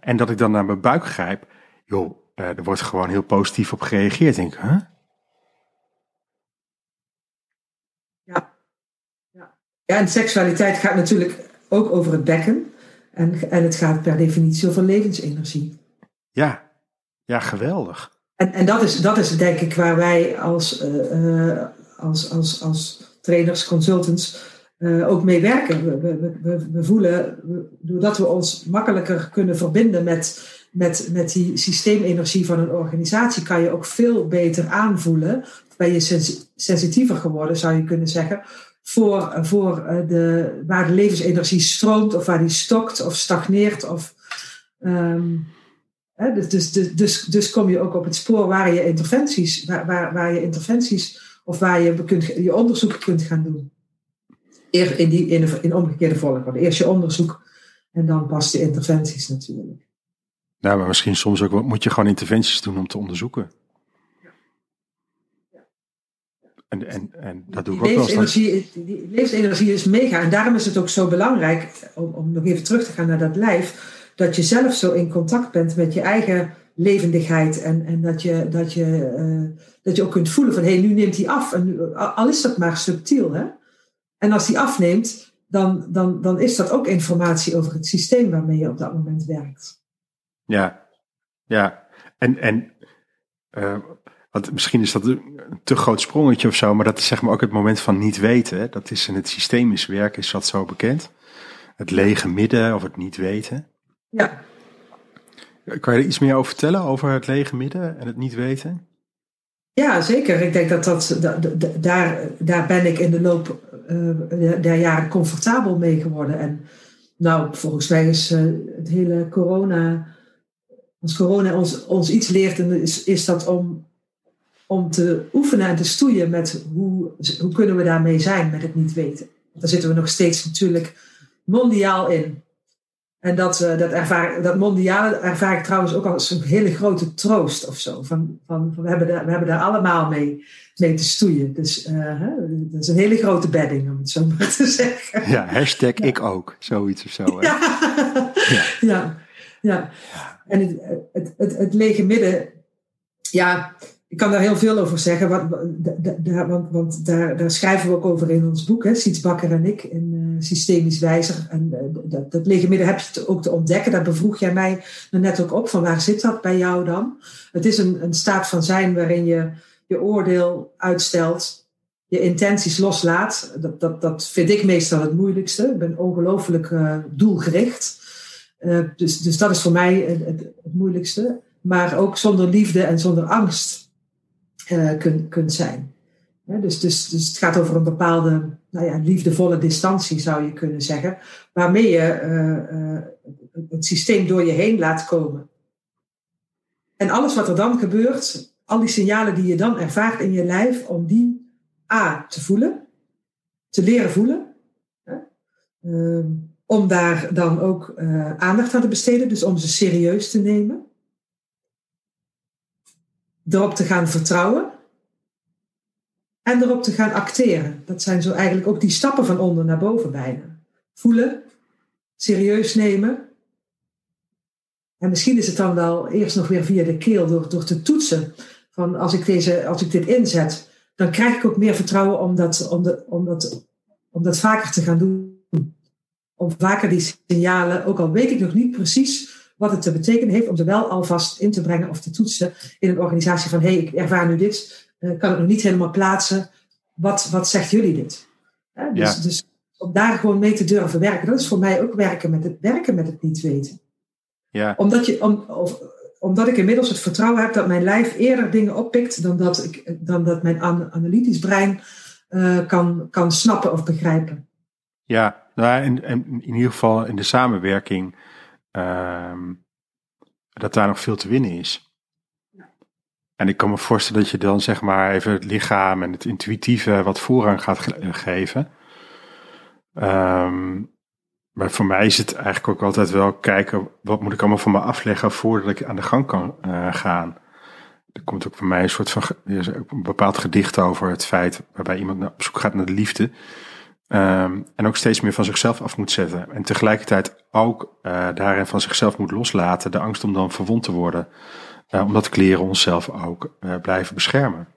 en dat ik dan naar mijn buik grijp, joh, eh, er wordt gewoon heel positief op gereageerd. Denk ik, huh? ja. Ja. En seksualiteit gaat natuurlijk ook over het bekken. En, en het gaat per definitie over levensenergie. Ja, ja, geweldig. En, en dat, is, dat is denk ik waar wij als, eh, eh, als, als, als trainers, consultants eh, ook mee werken. We, we, we, we voelen, doordat we ons makkelijker kunnen verbinden met, met, met die systeemenergie van een organisatie, kan je ook veel beter aanvoelen. Ben je sens- sensitiever geworden, zou je kunnen zeggen. Voor, voor eh, de, waar de levensenergie stroomt, of waar die stokt of stagneert. Of, ehm, Hè, dus, dus, dus, dus, dus kom je ook op het spoor waar je interventies, waar, waar, waar je interventies of waar je, kunt, je onderzoek kunt gaan doen. Eerst in, die, in, omgekeerde volgorde. Eerst je onderzoek en dan pas de interventies natuurlijk. Nou, maar misschien soms ook moet je gewoon interventies doen om te onderzoeken. En, en, en dat doe ik Die ook levensenergie, die, die levensenergie is mega. En daarom is het ook zo belangrijk, om, om nog even terug te gaan naar dat lijf, dat je zelf zo in contact bent met je eigen levendigheid. En, en dat, je, dat, je, eh, dat je ook kunt voelen van, hé, hey, nu neemt hij af. En nu, al is dat maar subtiel. Hè? En als die afneemt, dan, dan, dan is dat ook informatie over het systeem waarmee je op dat moment werkt. Ja, ja. En, en eh, want misschien is dat een te groot sprongetje of zo, maar dat is zeg maar ook het moment van niet weten. hè. Dat is in het systemisch werk is dat zo bekend. Het lege midden of het niet weten. Ja, Kan je er iets meer over vertellen, over het lege midden en het niet weten? Ja, zeker. Ik denk dat, dat da- da- daar, daar ben ik in de loop eh, der jaren comfortabel mee geworden. En nou, volgens mij is eh, het hele corona, als corona ons, ons iets leert, is, is dat om, om te oefenen en te stoeien met hoe, hoe kunnen we daarmee zijn met het niet weten. Daar zitten we nog steeds natuurlijk mondiaal in. En dat, eh, dat, ervaar, dat mondiale ervaar ik trouwens ook als een hele grote troost of zo. Van, van, van we, hebben daar, we hebben daar allemaal mee, mee te stoeien. Dus eh, hè, dat is een hele grote bedding, om het zo maar te zeggen. Ja, hashtag ik ook, zoiets of zo. Hè? Ja, ja. ja. En het, het, het, het lege midden, ja, ik kan daar heel veel over zeggen, want, daar, daar, schrijven we ook over in ons boek, hè, Siets Bakker en ik, in uh, Systemisch Wijzer. En uh, dat, dat lege midden heb je ook te ontdekken. Daar bevroeg jij mij net ook op, van waar zit dat bij jou dan? Het is een, een staat van zijn waarin je je oordeel uitstelt, je intenties loslaat. Dat, dat, dat vind ik meestal het moeilijkste. Ik ben ongelooflijk uh, doelgericht. Dus, dus dat is voor mij het, het, moeilijkste. Maar ook zonder liefde en zonder angst uh, kunt zijn. dus, dus, dus het gaat over een bepaalde nou ja, liefdevolle distantie, zou je kunnen zeggen, waarmee je uh, uh, het systeem door je heen laat komen. En alles wat er dan gebeurt, al die signalen die je dan ervaart in je lijf, om die A te voelen, te leren voelen, hè, uh, om daar dan ook aandacht aan te besteden, dus om ze serieus te nemen, erop te gaan vertrouwen en erop te gaan acteren. Dat zijn zo eigenlijk ook die stappen van onder naar boven bijna. Voelen, serieus nemen. En misschien is het dan wel eerst nog weer via de keel door, door te toetsen. Van als ik, deze, als ik dit inzet, dan krijg ik ook meer vertrouwen om dat, om, de, om, dat, om dat vaker te gaan doen. Om vaker die signalen, ook al weet ik nog niet precies wat het te betekenen heeft, om ze wel alvast in te brengen of te toetsen in een organisatie van hé, hey, ik ervaar nu dit, uh, kan het nog niet helemaal plaatsen. Wat, wat zegt jullie dit? dus, ja. dus om daar gewoon mee te durven werken, dat is voor mij ook werken met het, werken met het niet weten. Ja. Omdat, je, om, of, omdat ik inmiddels het vertrouwen heb dat mijn lijf eerder dingen oppikt dan dat, ik, dan dat mijn analytisch brein uh, kan, kan snappen of begrijpen. Ja, nou, in, in, in ieder geval in de samenwerking uh, dat daar nog veel te winnen is. En ik kan me voorstellen dat je dan zeg maar even het lichaam en het intuïtieve wat voorrang gaat ge geven. Um, maar voor mij is het eigenlijk ook altijd wel kijken, wat moet ik allemaal van me afleggen voordat ik aan de gang kan uh, gaan. Er komt ook voor mij een soort van een bepaald gedicht over het feit waarbij iemand op zoek gaat naar de liefde. Um, en ook steeds meer van zichzelf af moet zetten. En tegelijkertijd ook uh, daarin van zichzelf moet loslaten. De angst om dan verwond te worden. Uh, omdat kleren onszelf ook uh, blijven beschermen.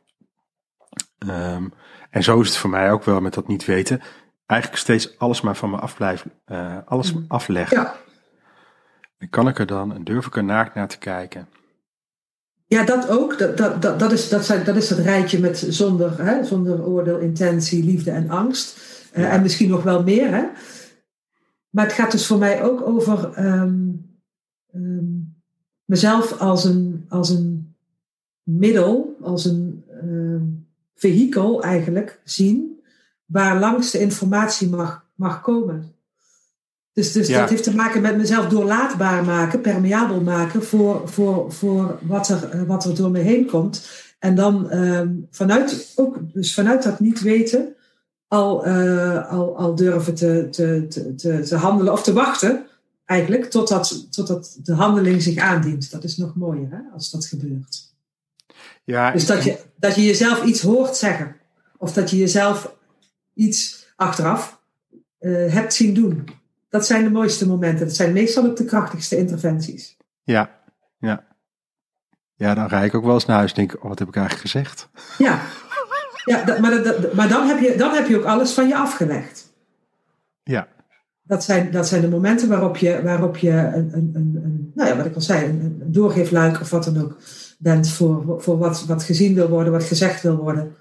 Um, en zo is het voor mij ook wel met dat niet weten. Eigenlijk steeds alles maar van me af blijven, alles mm. afleggen. Ja. En kan ik er dan en durf ik er naakt naar te kijken? Ja, dat ook. Dat, dat, dat, dat, is, dat, zijn, dat is het rijtje met zonder, hè, zonder oordeel, intentie, liefde en angst. Ja. En misschien nog wel meer. Hè? Maar het gaat dus voor mij ook over um, um, mezelf als een, als een middel, als een uh, vehikel eigenlijk zien, waar langs de informatie mag, mag komen. Dus, dus ja. dat heeft te maken met mezelf doorlaatbaar maken, permeabel maken voor, voor, voor wat, er, wat er door me heen komt. En dan um, vanuit, ook, dus vanuit dat niet weten, al, uh, al, al durven te, te, te, te handelen of te wachten eigenlijk totdat, totdat de handeling zich aandient. Dat is nog mooier hè, als dat gebeurt. Ja, dus dat je, dat je jezelf iets hoort zeggen. Of dat je jezelf iets achteraf uh, hebt zien doen. Dat zijn de mooiste momenten. Dat zijn meestal ook de krachtigste interventies. Ja, ja. Ja, dan ga ik ook wel eens naar huis en denk, oh, wat heb ik eigenlijk gezegd? Ja, [LAUGHS] ja dat, maar, dat, maar dan, heb je, dan heb je ook alles van je afgelegd. Ja, dat zijn, dat zijn de momenten waarop je, waarop je een, een, een, een nou ja, wat ik al zei, een, een doorgeefluik of wat dan ook bent voor, voor wat, wat gezien wil worden, wat gezegd wil worden.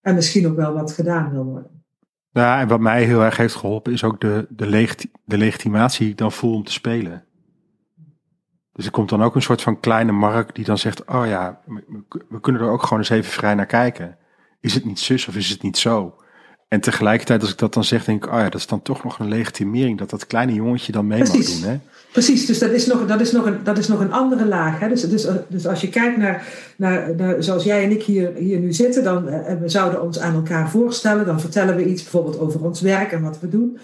En misschien ook wel wat gedaan wil worden. Ja, en wat mij heel erg heeft geholpen is ook de, de, de legitimatie die ik dan voel om te spelen. Dus er komt dan ook een soort van kleine markt die dan zegt, oh ja, we kunnen er ook gewoon eens even vrij naar kijken. Is het niet zus of is het niet zo? En tegelijkertijd, als ik dat dan zeg, denk ik, oh ja, dat is dan toch nog een legitimering dat dat kleine jongetje dan mee Precies. mag doen. Hè? Precies, dus dat is nog, dat is nog, een, dat is nog een andere laag. Hè? Dus, dus, dus als je kijkt naar, naar, naar zoals jij en ik hier, hier nu zitten, dan uh, we zouden ons aan elkaar voorstellen, dan vertellen we iets bijvoorbeeld over ons werk en wat we doen.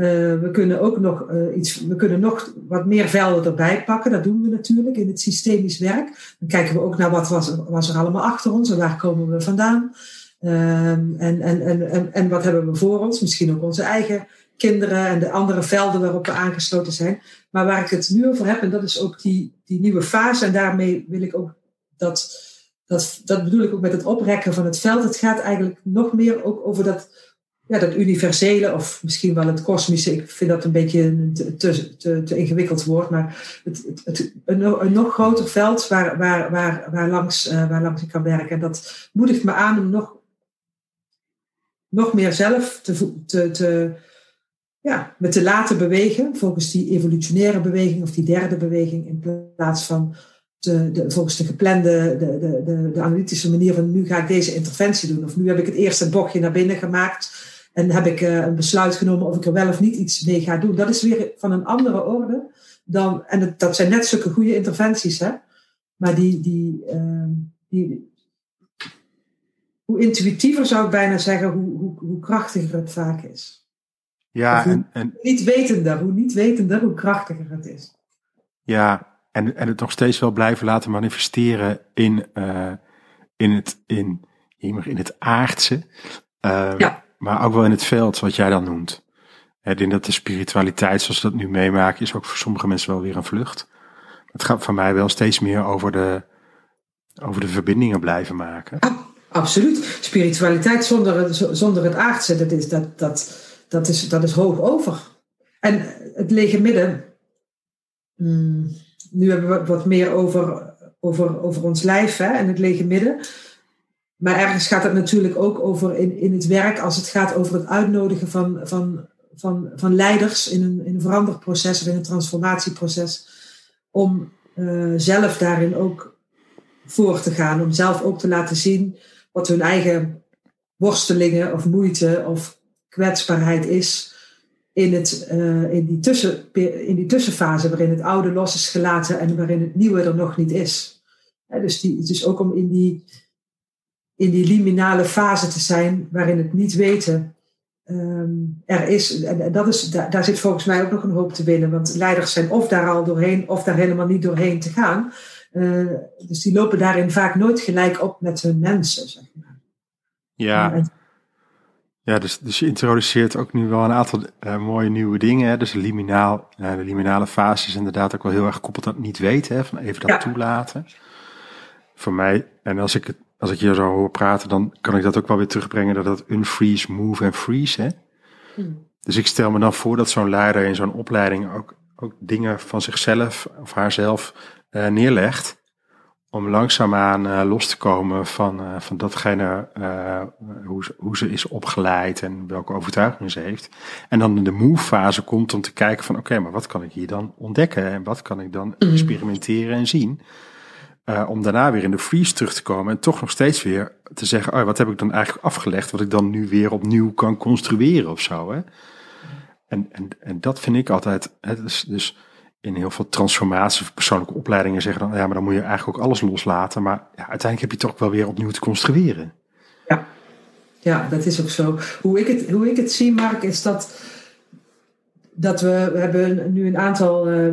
Uh, we kunnen ook nog uh, iets, we kunnen nog wat meer velden erbij pakken. Dat doen we natuurlijk in het systemisch werk. Dan kijken we ook naar wat was, was er allemaal achter ons en waar komen we vandaan. Um, en, en, en, en, wat hebben we voor ons? Misschien ook onze eigen kinderen en de andere velden waarop we aangesloten zijn. Maar waar ik het nu over heb, en dat is ook die, die nieuwe fase. En daarmee wil ik ook dat, dat, dat bedoel ik ook met het oprekken van het veld. Het gaat eigenlijk nog meer ook over dat, ja, dat universele, of misschien wel het kosmische. Ik vind dat een beetje een te, te, te, ingewikkeld woord. Maar het, het, een, nog groter veld waar, waar, waar, waar, langs, uh, waar langs ik kan werken. En dat moedigt me aan om nog nog meer zelf te, te, te, ja, me te laten bewegen volgens die evolutionaire beweging of die derde beweging in plaats van de, de, volgens de geplande, de, de, de, de, analytische manier van nu ga ik deze interventie doen. Of nu heb ik het eerste bochtje naar binnen gemaakt en heb ik uh, een besluit genomen of ik er wel of niet iets mee ga doen. Dat is weer van een andere orde dan, en dat, dat zijn net zulke goede interventies, hè. Maar die, die, uh, die, hoe intuïtiever zou ik bijna zeggen, hoe, hoe, hoe krachtiger het vaak is. Ja, hoe, en, en, niet wetender, hoe niet wetender, hoe krachtiger het is. Ja, en, en het nog steeds wel blijven laten manifesteren in, uh, in, het, in, in het aardse. Uh, ja. Maar ook wel in het veld, wat jij dan noemt. Ik denk dat de spiritualiteit, zoals we dat nu meemaken, is ook voor sommige mensen wel weer een vlucht. Het gaat voor mij wel steeds meer over de, over de verbindingen blijven maken. Ja, absoluut. Spiritualiteit zonder, zonder het aardse, dat is, dat, dat, dat, is, dat is hoog over. En het lege midden, hmm, nu hebben we wat meer over, over, over ons lijf hè, en het lege midden. Maar ergens gaat het natuurlijk ook over in, in het werk, als het gaat over het uitnodigen van, van, van, van leiders in een, in een veranderproces of in een transformatieproces, om uh, zelf daarin ook voor te gaan, om zelf ook te laten zien wat hun eigen worstelingen of moeite of kwetsbaarheid is in, het, uh, in, die tussen, in die tussenfase waarin het oude los is gelaten en waarin het nieuwe er nog niet is. Dus, die, dus ook om in die, in die liminale fase te zijn waarin het niet weten um, er is. En dat is daar, daar, zit volgens mij ook nog een hoop te winnen, want leiders zijn of daar al doorheen of daar helemaal niet doorheen te gaan. Uh, dus die lopen daarin vaak nooit gelijk op met hun mensen, zeg maar. Ja. En, ja, dus, dus je introduceert ook nu wel een aantal uh, mooie nieuwe dingen. Hè? Dus liminaal, uh, de liminale fase is inderdaad ook wel heel erg gekoppeld aan het niet weten. Hè? Van even dat ja. toelaten. Voor mij, en als ik, het, als ik je zo hoor praten, dan kan ik dat ook wel weer terugbrengen dat dat unfreeze, move en freeze. Hè? Hmm. Dus ik stel me dan voor dat zo'n leider in zo'n opleiding ook, ook dingen van zichzelf of haarzelf uh, neerlegt om langzaamaan uh, los te komen van, uh, van datgene hoe, ze, hoe ze is opgeleid en welke overtuigingen ze heeft. En dan in de move fase komt om te kijken van oké, okay, maar wat kan ik hier dan ontdekken en wat kan ik dan experimenteren en zien. Om daarna weer in de freeze terug te komen en toch nog steeds weer te zeggen, oh, wat heb ik dan eigenlijk afgelegd, wat ik dan nu weer opnieuw kan construeren of zo. Hè? En, en, en dat vind ik altijd, dus, dus in heel veel transformaties of persoonlijke opleidingen zeggen dan, ja, maar dan moet je eigenlijk ook alles loslaten. Maar ja, uiteindelijk heb je toch wel weer opnieuw te construeren. Ja, ja dat is ook zo. Hoe ik het, hoe ik het zie, Mark, is dat, dat we, we hebben nu een aantal, uh, uh,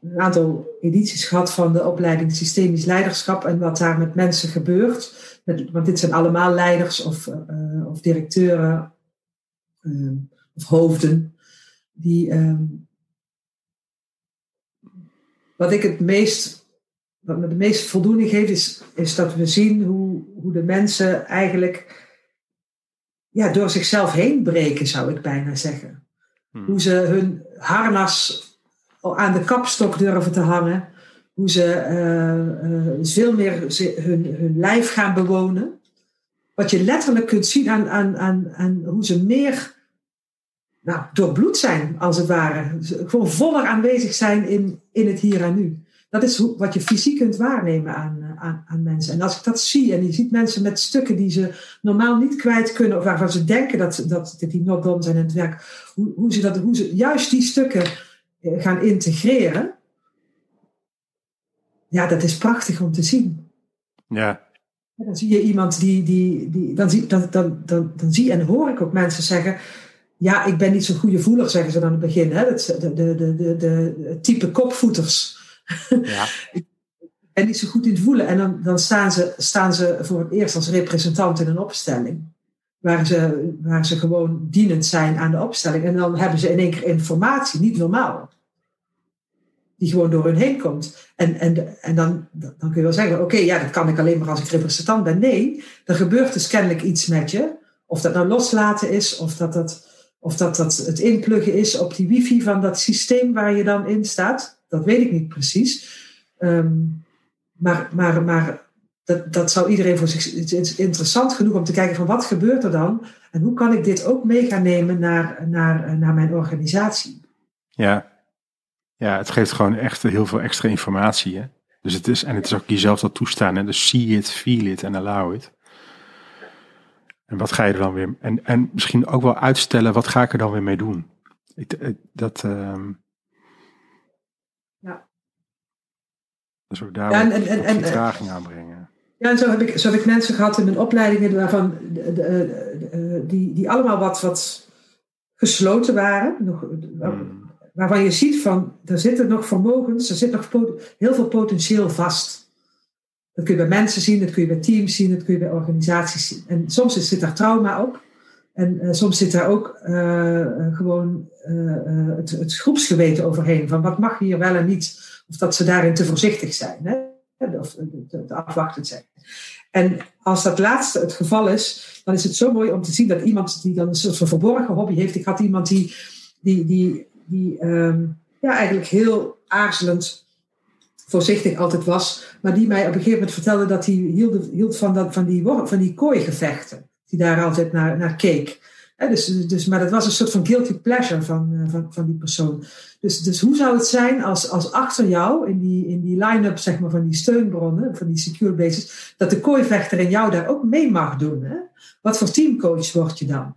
een aantal edities gehad van de opleiding Systemisch Leiderschap en wat daar met mensen gebeurt. Met, want dit zijn allemaal leiders of, uh, of directeuren of hoofden die wat ik het meest, wat me de meeste voldoening geeft, is, is dat we zien hoe, hoe de mensen eigenlijk ja, door zichzelf heen breken, zou ik bijna zeggen. Hmm. Hoe ze hun harnas aan de kapstok durven te hangen. Hoe ze uh, uh, veel meer hun, hun lijf gaan bewonen. Wat je letterlijk kunt zien aan, aan, aan, aan hoe ze meer nou, doorbloed zijn, als het ware. Gewoon voller aanwezig zijn in, in het hier en nu. Dat is hoe, wat je fysiek kunt waarnemen aan, eh, aan, aan, mensen. En als ik dat zie, en je ziet mensen met stukken die ze normaal niet kwijt kunnen, of waarvan ze denken dat, dat, dat die not done zijn in het werk, hoe, hoe, ze dat, hoe ze juist die stukken eh, gaan integreren. Ja, dat is prachtig om te zien. Ja. Dan zie je iemand die, die, die dan, zie, dan, dan, dan, dan zie en hoor ik ook mensen zeggen, ja, ik ben niet zo'n goede voeler, zeggen ze dan in het begin. Hè? de, de, de, de, de type kopvoeters. Ja. [LAUGHS] ik ben niet zo goed in het voelen. En dan, dan staan, ze, staan ze voor het eerst als representant in een opstelling. Waar ze, waar ze gewoon dienend zijn aan de opstelling. En dan hebben ze in één keer informatie, niet normaal. Die gewoon door hun heen komt. En, en, en dan, dan kun je wel zeggen: Oké, ja, dat kan ik alleen maar als ik representant ben. Nee, er gebeurt dus kennelijk iets met je. Of dat nou loslaten is, of dat dat of dat dat het inpluggen is op die wifi van dat systeem waar je dan in staat, dat weet ik niet precies. Um, maar maar, maar dat, dat zou iedereen voor zich. Het is interessant genoeg om te kijken van wat gebeurt er dan en hoe kan ik dit ook mee gaan nemen naar, naar, naar mijn organisatie. Ja. Ja, het geeft gewoon echt heel veel extra informatie. Hè? Dus het is, en het is ook jezelf dat toestaan. Hè? Dus see it, feel it en allow it. En wat ga je er dan weer... En, en misschien ook wel uitstellen, wat ga ik er dan weer mee doen? Ik, eh, dat... ehm Ja. Dus ook daar Ja, en- en- en- vertraging aanbrengen. Ja, en zo heb ik, zo heb ik mensen gehad in mijn opleidingen waarvan de, de, eh, die, die allemaal wat, wat gesloten waren. Nog, Hmm. Waarvan je ziet van, er zitten nog vermogens, er zit nog heel veel potentieel vast. Dat kun je bij mensen zien, dat kun je bij teams zien, dat kun je bij organisaties zien. En soms zit daar trauma op. En eh, soms zit daar ook eh, eh, gewoon het, het groepsgeweten overheen. Van wat mag hier wel en niet. Of dat ze daarin te voorzichtig zijn. Hè? Of te, te afwachtend zijn. En als dat laatste het geval is, dan is het zo mooi om te zien dat iemand die dan een soort van verborgen hobby heeft. Ik had iemand die, die, die, die ehm, ja, eigenlijk heel aarzelend voorzichtig altijd was. Maar die mij op een gegeven moment vertelde dat hij hield, hield van, dat, van die, van die kooigevechten. Die daar altijd naar, naar keek. Dus, dus, maar dat was een soort van guilty pleasure van, eh, van, van die persoon. Dus, dus hoe zou het zijn als, als achter jou, in die, in die line-up zeg maar, van die steunbronnen, van die secure bases, dat de kooivechter in jou daar ook mee mag doen? Wat voor teamcoach word je dan?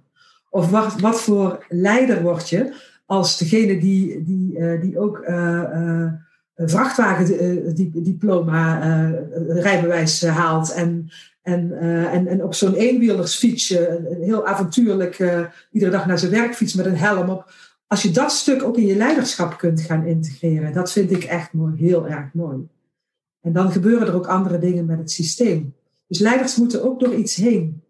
Of wat, wat voor leider word je als degene die, die, eh, die ook eh, eh, een vrachtwagendiploma, eh, rijbewijs eh, haalt en, en, eh, en, en op zo'n eenwielersfietsje, een, een heel avontuurlijk, eh, iedere dag naar zijn werk fiets met een helm op. Als je dat stuk ook in je leiderschap kunt gaan integreren, dat vind ik echt mooi, heel erg mooi. En dan gebeuren er ook andere dingen met het systeem. Dus leiders moeten ook door iets heen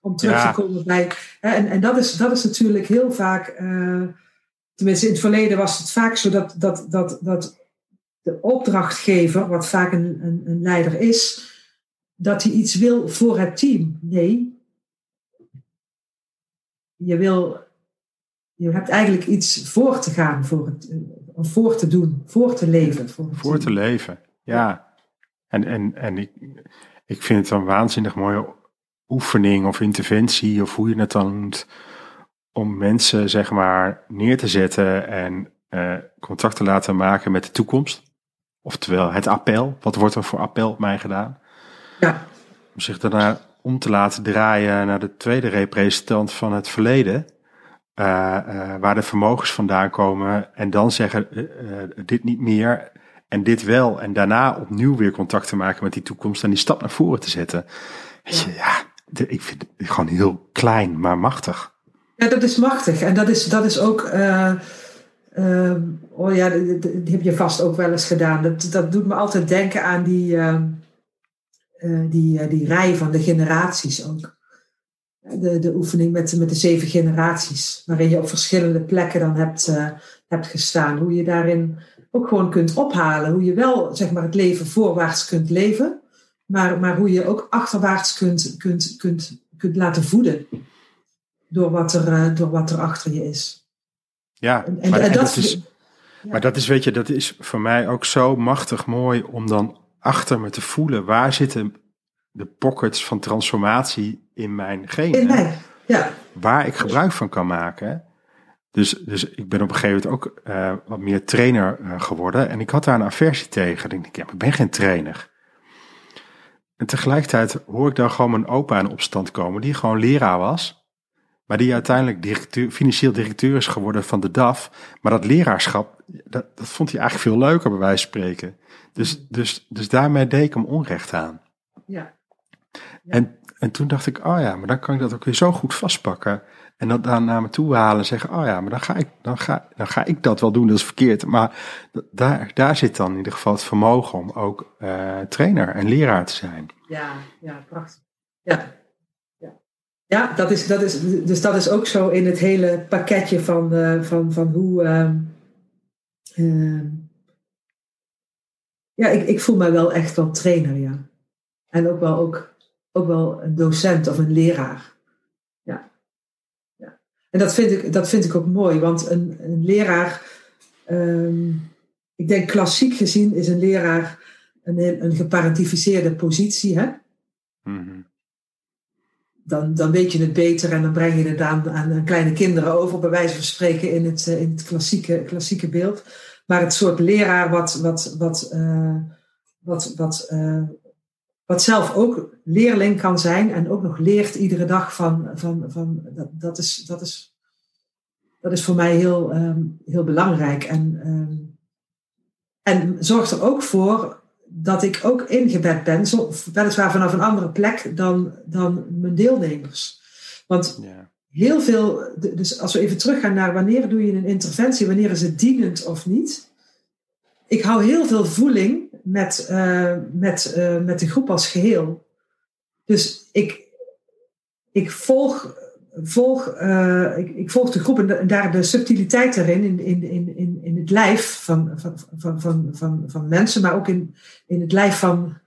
om terug Ja. te komen bij. Hè, en en dat, is, dat is natuurlijk heel vaak. eh, tenminste, in het verleden was het vaak zo dat, dat, dat, dat de opdrachtgever, wat vaak een, een, een leider is, dat hij iets wil voor het team. Nee. Je wil. Je hebt eigenlijk iets voor te gaan, voor het, voor te doen, voor te leven. Voor, het Voor te leven, ja. En, en, en ik, ik vind het een waanzinnig mooie oefening of interventie, of hoe je het dan noemt, om mensen zeg maar neer te zetten en eh, contact te laten maken met de toekomst. Oftewel het appel. Wat wordt er voor appel op mij gedaan? Ja, Om zich daarna om te laten draaien naar de tweede representant van het verleden. eh, eh, waar de vermogens vandaan komen. En dan zeggen dit niet meer en dit wel. En daarna opnieuw weer contact te maken met die toekomst en die stap naar voren te zetten. Ja, de- ik vind het gewoon heel klein, maar machtig. Ja, dat is machtig. En dat is, dat is ook. ehm, oh ja, die, heb je vast ook wel eens gedaan. Dat, dat doet me altijd denken aan die, eh, die, die rij van de generaties ook. De, de oefening met, met de zeven generaties. Waarin je op verschillende plekken dan hebt, hebt gestaan. Hoe je daarin ook gewoon kunt ophalen. Hoe je wel zeg maar, het leven voorwaarts kunt leven. Maar, maar hoe je ook achterwaarts kunt, kunt, kunt, kunt laten voeden door wat er, eh, door wat er achter je is. Ja, En, en, maar, en dat, dat is, maar dat is, weet je, dat is voor mij ook zo machtig mooi om dan achter me te voelen. Waar zitten de pockets van transformatie in mijn genen? in mij. Ja, waar ik gebruik van kan maken. Dus, dus ik ben op een gegeven moment ook eh, wat meer trainer eh, geworden. En ik had daar een aversie tegen. Dan denk ik, ja, maar ik ben geen trainer. En tegelijkertijd hoor ik dan gewoon mijn opa in opstand komen, die gewoon leraar was. Maar die uiteindelijk directeur, financieel directeur is geworden van de DAF. Maar dat leraarschap, dat, dat vond hij eigenlijk veel leuker bij wijze van spreken. Dus, dus, dus daarmee deed ik hem onrecht aan. ja. En, en toen dacht ik, oh ja, maar dan kan ik dat ook weer zo goed vastpakken. En dat dan naar me toe halen en zeggen, oh ja, maar dan ga ik, dan ga, dan ga ik dat wel doen, dat is verkeerd. Maar daar, daar zit dan in ieder geval het vermogen om ook eh, trainer en leraar te zijn. Ja, ja, prachtig. Ja. Ja dat is, dat is, dus dat is ook zo in het hele pakketje van, eh, van, van hoe. ehm, ehm, ja, ik, ik voel mij wel echt wel trainer, ja. En ook wel, ook, ook wel een docent of een leraar. Ja. ja. En dat vind, ik, dat vind ik ook mooi, want een, een leraar. ehm, ik denk klassiek gezien is een leraar een, een geparentificeerde positie. Hè? Mhm. Dan, dan weet je het beter en dan breng je het aan, aan kleine kinderen over, bij wijze van spreken, in het, eh, in het klassieke, klassieke beeld. Maar het soort leraar wat, wat, wat, eh, wat, wat, uh, wat zelf ook leerling kan zijn en ook nog leert iedere dag van, van, van dat, dat, is, dat, is, dat is voor mij heel, um, heel belangrijk. En, um, en zorgt er ook voor dat ik ook ingebed ben, weliswaar vanaf een andere plek dan, dan mijn deelnemers. Want ja. heel veel, dus als we even teruggaan naar wanneer doe je een interventie, wanneer is het dienend of niet. Ik hou heel veel voeling met, uh, met, uh, met de groep als geheel. Dus ik, ik volg, volg, uh, ik, ik, volg de groep en, daar de subtiliteit erin, in, in, in, in, in het lijf van, van, van, van, van, mensen, maar ook in, in het lijf van,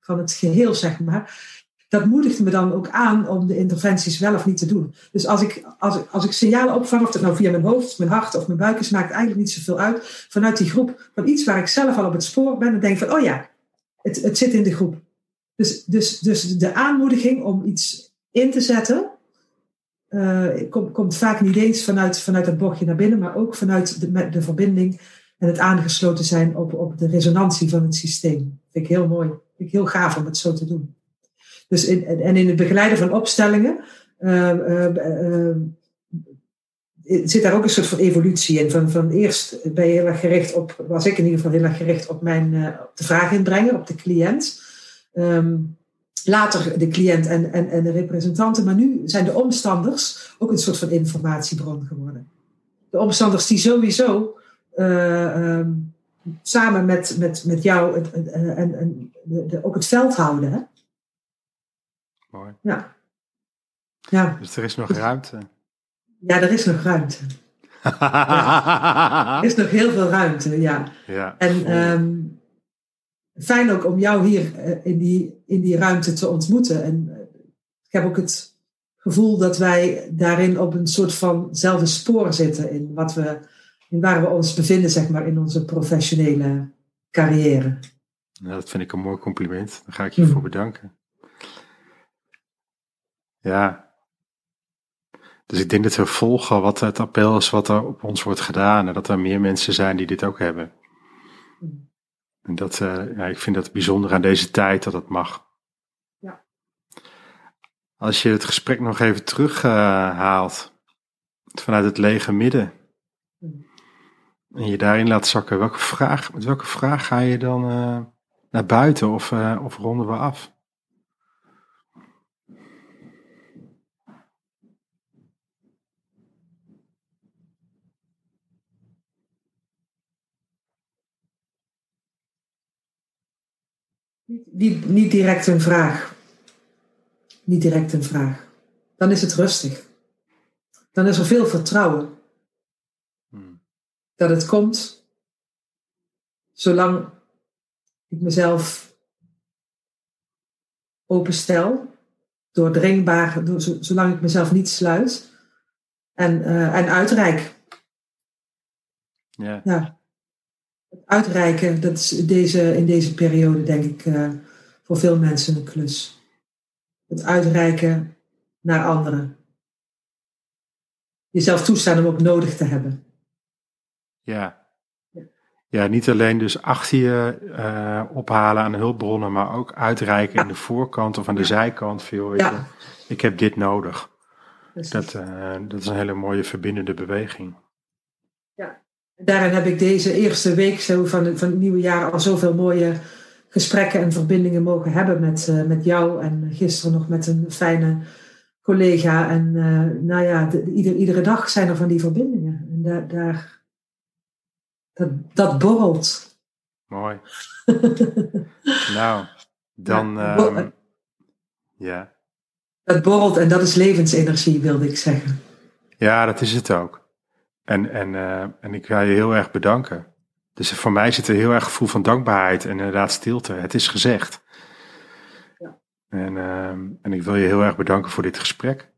van het geheel, zeg maar dat moedigt me dan ook aan om de interventies wel of niet te doen. Dus als ik, als, ik, als ik signalen opvang, of het nou via mijn hoofd, mijn hart of mijn buik is, maakt eigenlijk niet zoveel uit. Vanuit die groep van iets waar ik zelf al op het spoor ben, dan denk van, oh ja, het, het zit in de groep. Dus, dus, dus de aanmoediging om iets in te zetten, uh, komt, komt vaak niet eens vanuit, vanuit het bochtje naar binnen, maar ook vanuit de, de verbinding en het aangesloten zijn op, op de resonantie van het systeem. Vind ik heel mooi. Vind ik heel gaaf om het zo te doen. Dus in, en in het begeleiden van opstellingen uh, zit daar ook een soort van evolutie in. Van, van eerst ben je heel erg gericht op, was ik in ieder geval heel erg gericht op, mijn, op de vraag inbrengen, op de cliënt. Um, later de cliënt en, en, en de representanten. Maar nu zijn de omstanders ook een soort van informatiebron geworden. De omstanders die sowieso uh, um, samen met, met, met jou het, en, en de, de, ook het veld houden. Hè? Mooi. Ja. ja. Dus er is nog ruimte. Ja, er is nog ruimte. [LAUGHS] ja. Er is nog heel veel ruimte, ja. ja en um, fijn ook om jou hier uh, in, die, in die ruimte te ontmoeten. En uh, ik heb ook het gevoel dat wij daarin op een soort van zelfde spoor zitten in wat we, in waar we ons bevinden, zeg maar, in onze professionele carrière. Nou, dat vind ik een mooi compliment. Daar ga ik je mm. voor bedanken. Ja. Dus ik denk dat we volgen wat het appel is wat er op ons wordt gedaan. En dat er meer mensen zijn die dit ook hebben. En dat, uh, ja, ik vind dat bijzonder aan deze tijd dat het mag. Ja. Als je het gesprek nog even terughaalt uh, vanuit het lege midden. En je daarin laat zakken, welke vraag, met welke vraag ga je dan uh, naar buiten of, of ronden we af? Niet, niet direct een vraag. Niet direct een vraag. Dan is het rustig. Dan is er veel vertrouwen. Hmm. Dat het komt. Zolang ik mezelf openstel. Doordringbaar. Door, zolang ik mezelf niet sluit. En, uh, en uitreik. Ja. ja uitreiken, dat is deze, in deze periode denk ik uh, voor veel mensen een klus. Het uitreiken naar anderen. Jezelf toestaan om ook nodig te hebben. Ja. Ja, niet alleen dus achter je uh, ophalen aan de hulpbronnen, maar ook uitreiken ja. in de voorkant of aan de zijkant. Veel, ja. ik heb dit nodig. Dat, uh, dat is een hele mooie verbindende beweging. Daarin heb ik deze eerste week zo van, het, van het nieuwe jaar al zoveel mooie gesprekken en verbindingen mogen hebben met, uh, met jou. En gisteren nog met een fijne collega. En uh, nou ja, de, ieder, iedere dag zijn er van die verbindingen. En daar, daar dat, dat borrelt. Mooi. [LAUGHS] nou, dan. Ja, um, ja. Dat borrelt en dat is levensenergie, wilde ik zeggen. Ja, dat is het ook. En, en, uh, en ik wil je heel erg bedanken. Dus voor mij zit er heel erg gevoel van dankbaarheid en inderdaad stilte. Het is gezegd. Ja. En, uh, en ik wil je heel erg bedanken voor dit gesprek.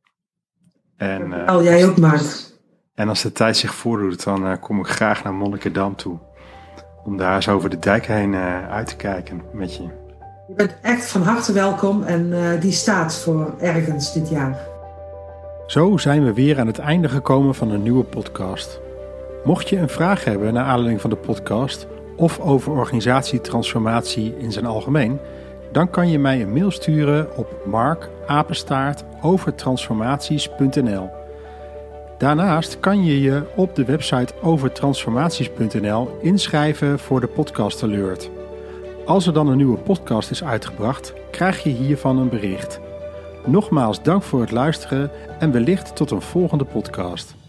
En, uh, oh, jij ook, Maart. En als de tijd zich voordoet, dan uh, kom ik graag naar Monnikendam toe. Om daar eens over de dijk heen uit te kijken met je. Je bent echt van harte welkom en die staat voor ergens dit jaar. Zo zijn we weer aan het einde gekomen van een nieuwe podcast. Mocht je een vraag hebben naar aanleiding van de podcast of over organisatietransformatie in zijn algemeen, dan kan je mij een mail sturen op markapenstaartovertransformaties.nl. Daarnaast kan je je op de website overtransformaties.nl inschrijven voor de podcast alert. Als er dan een nieuwe podcast is uitgebracht, krijg je hiervan een bericht. Nogmaals dank voor het luisteren en wellicht tot een volgende podcast.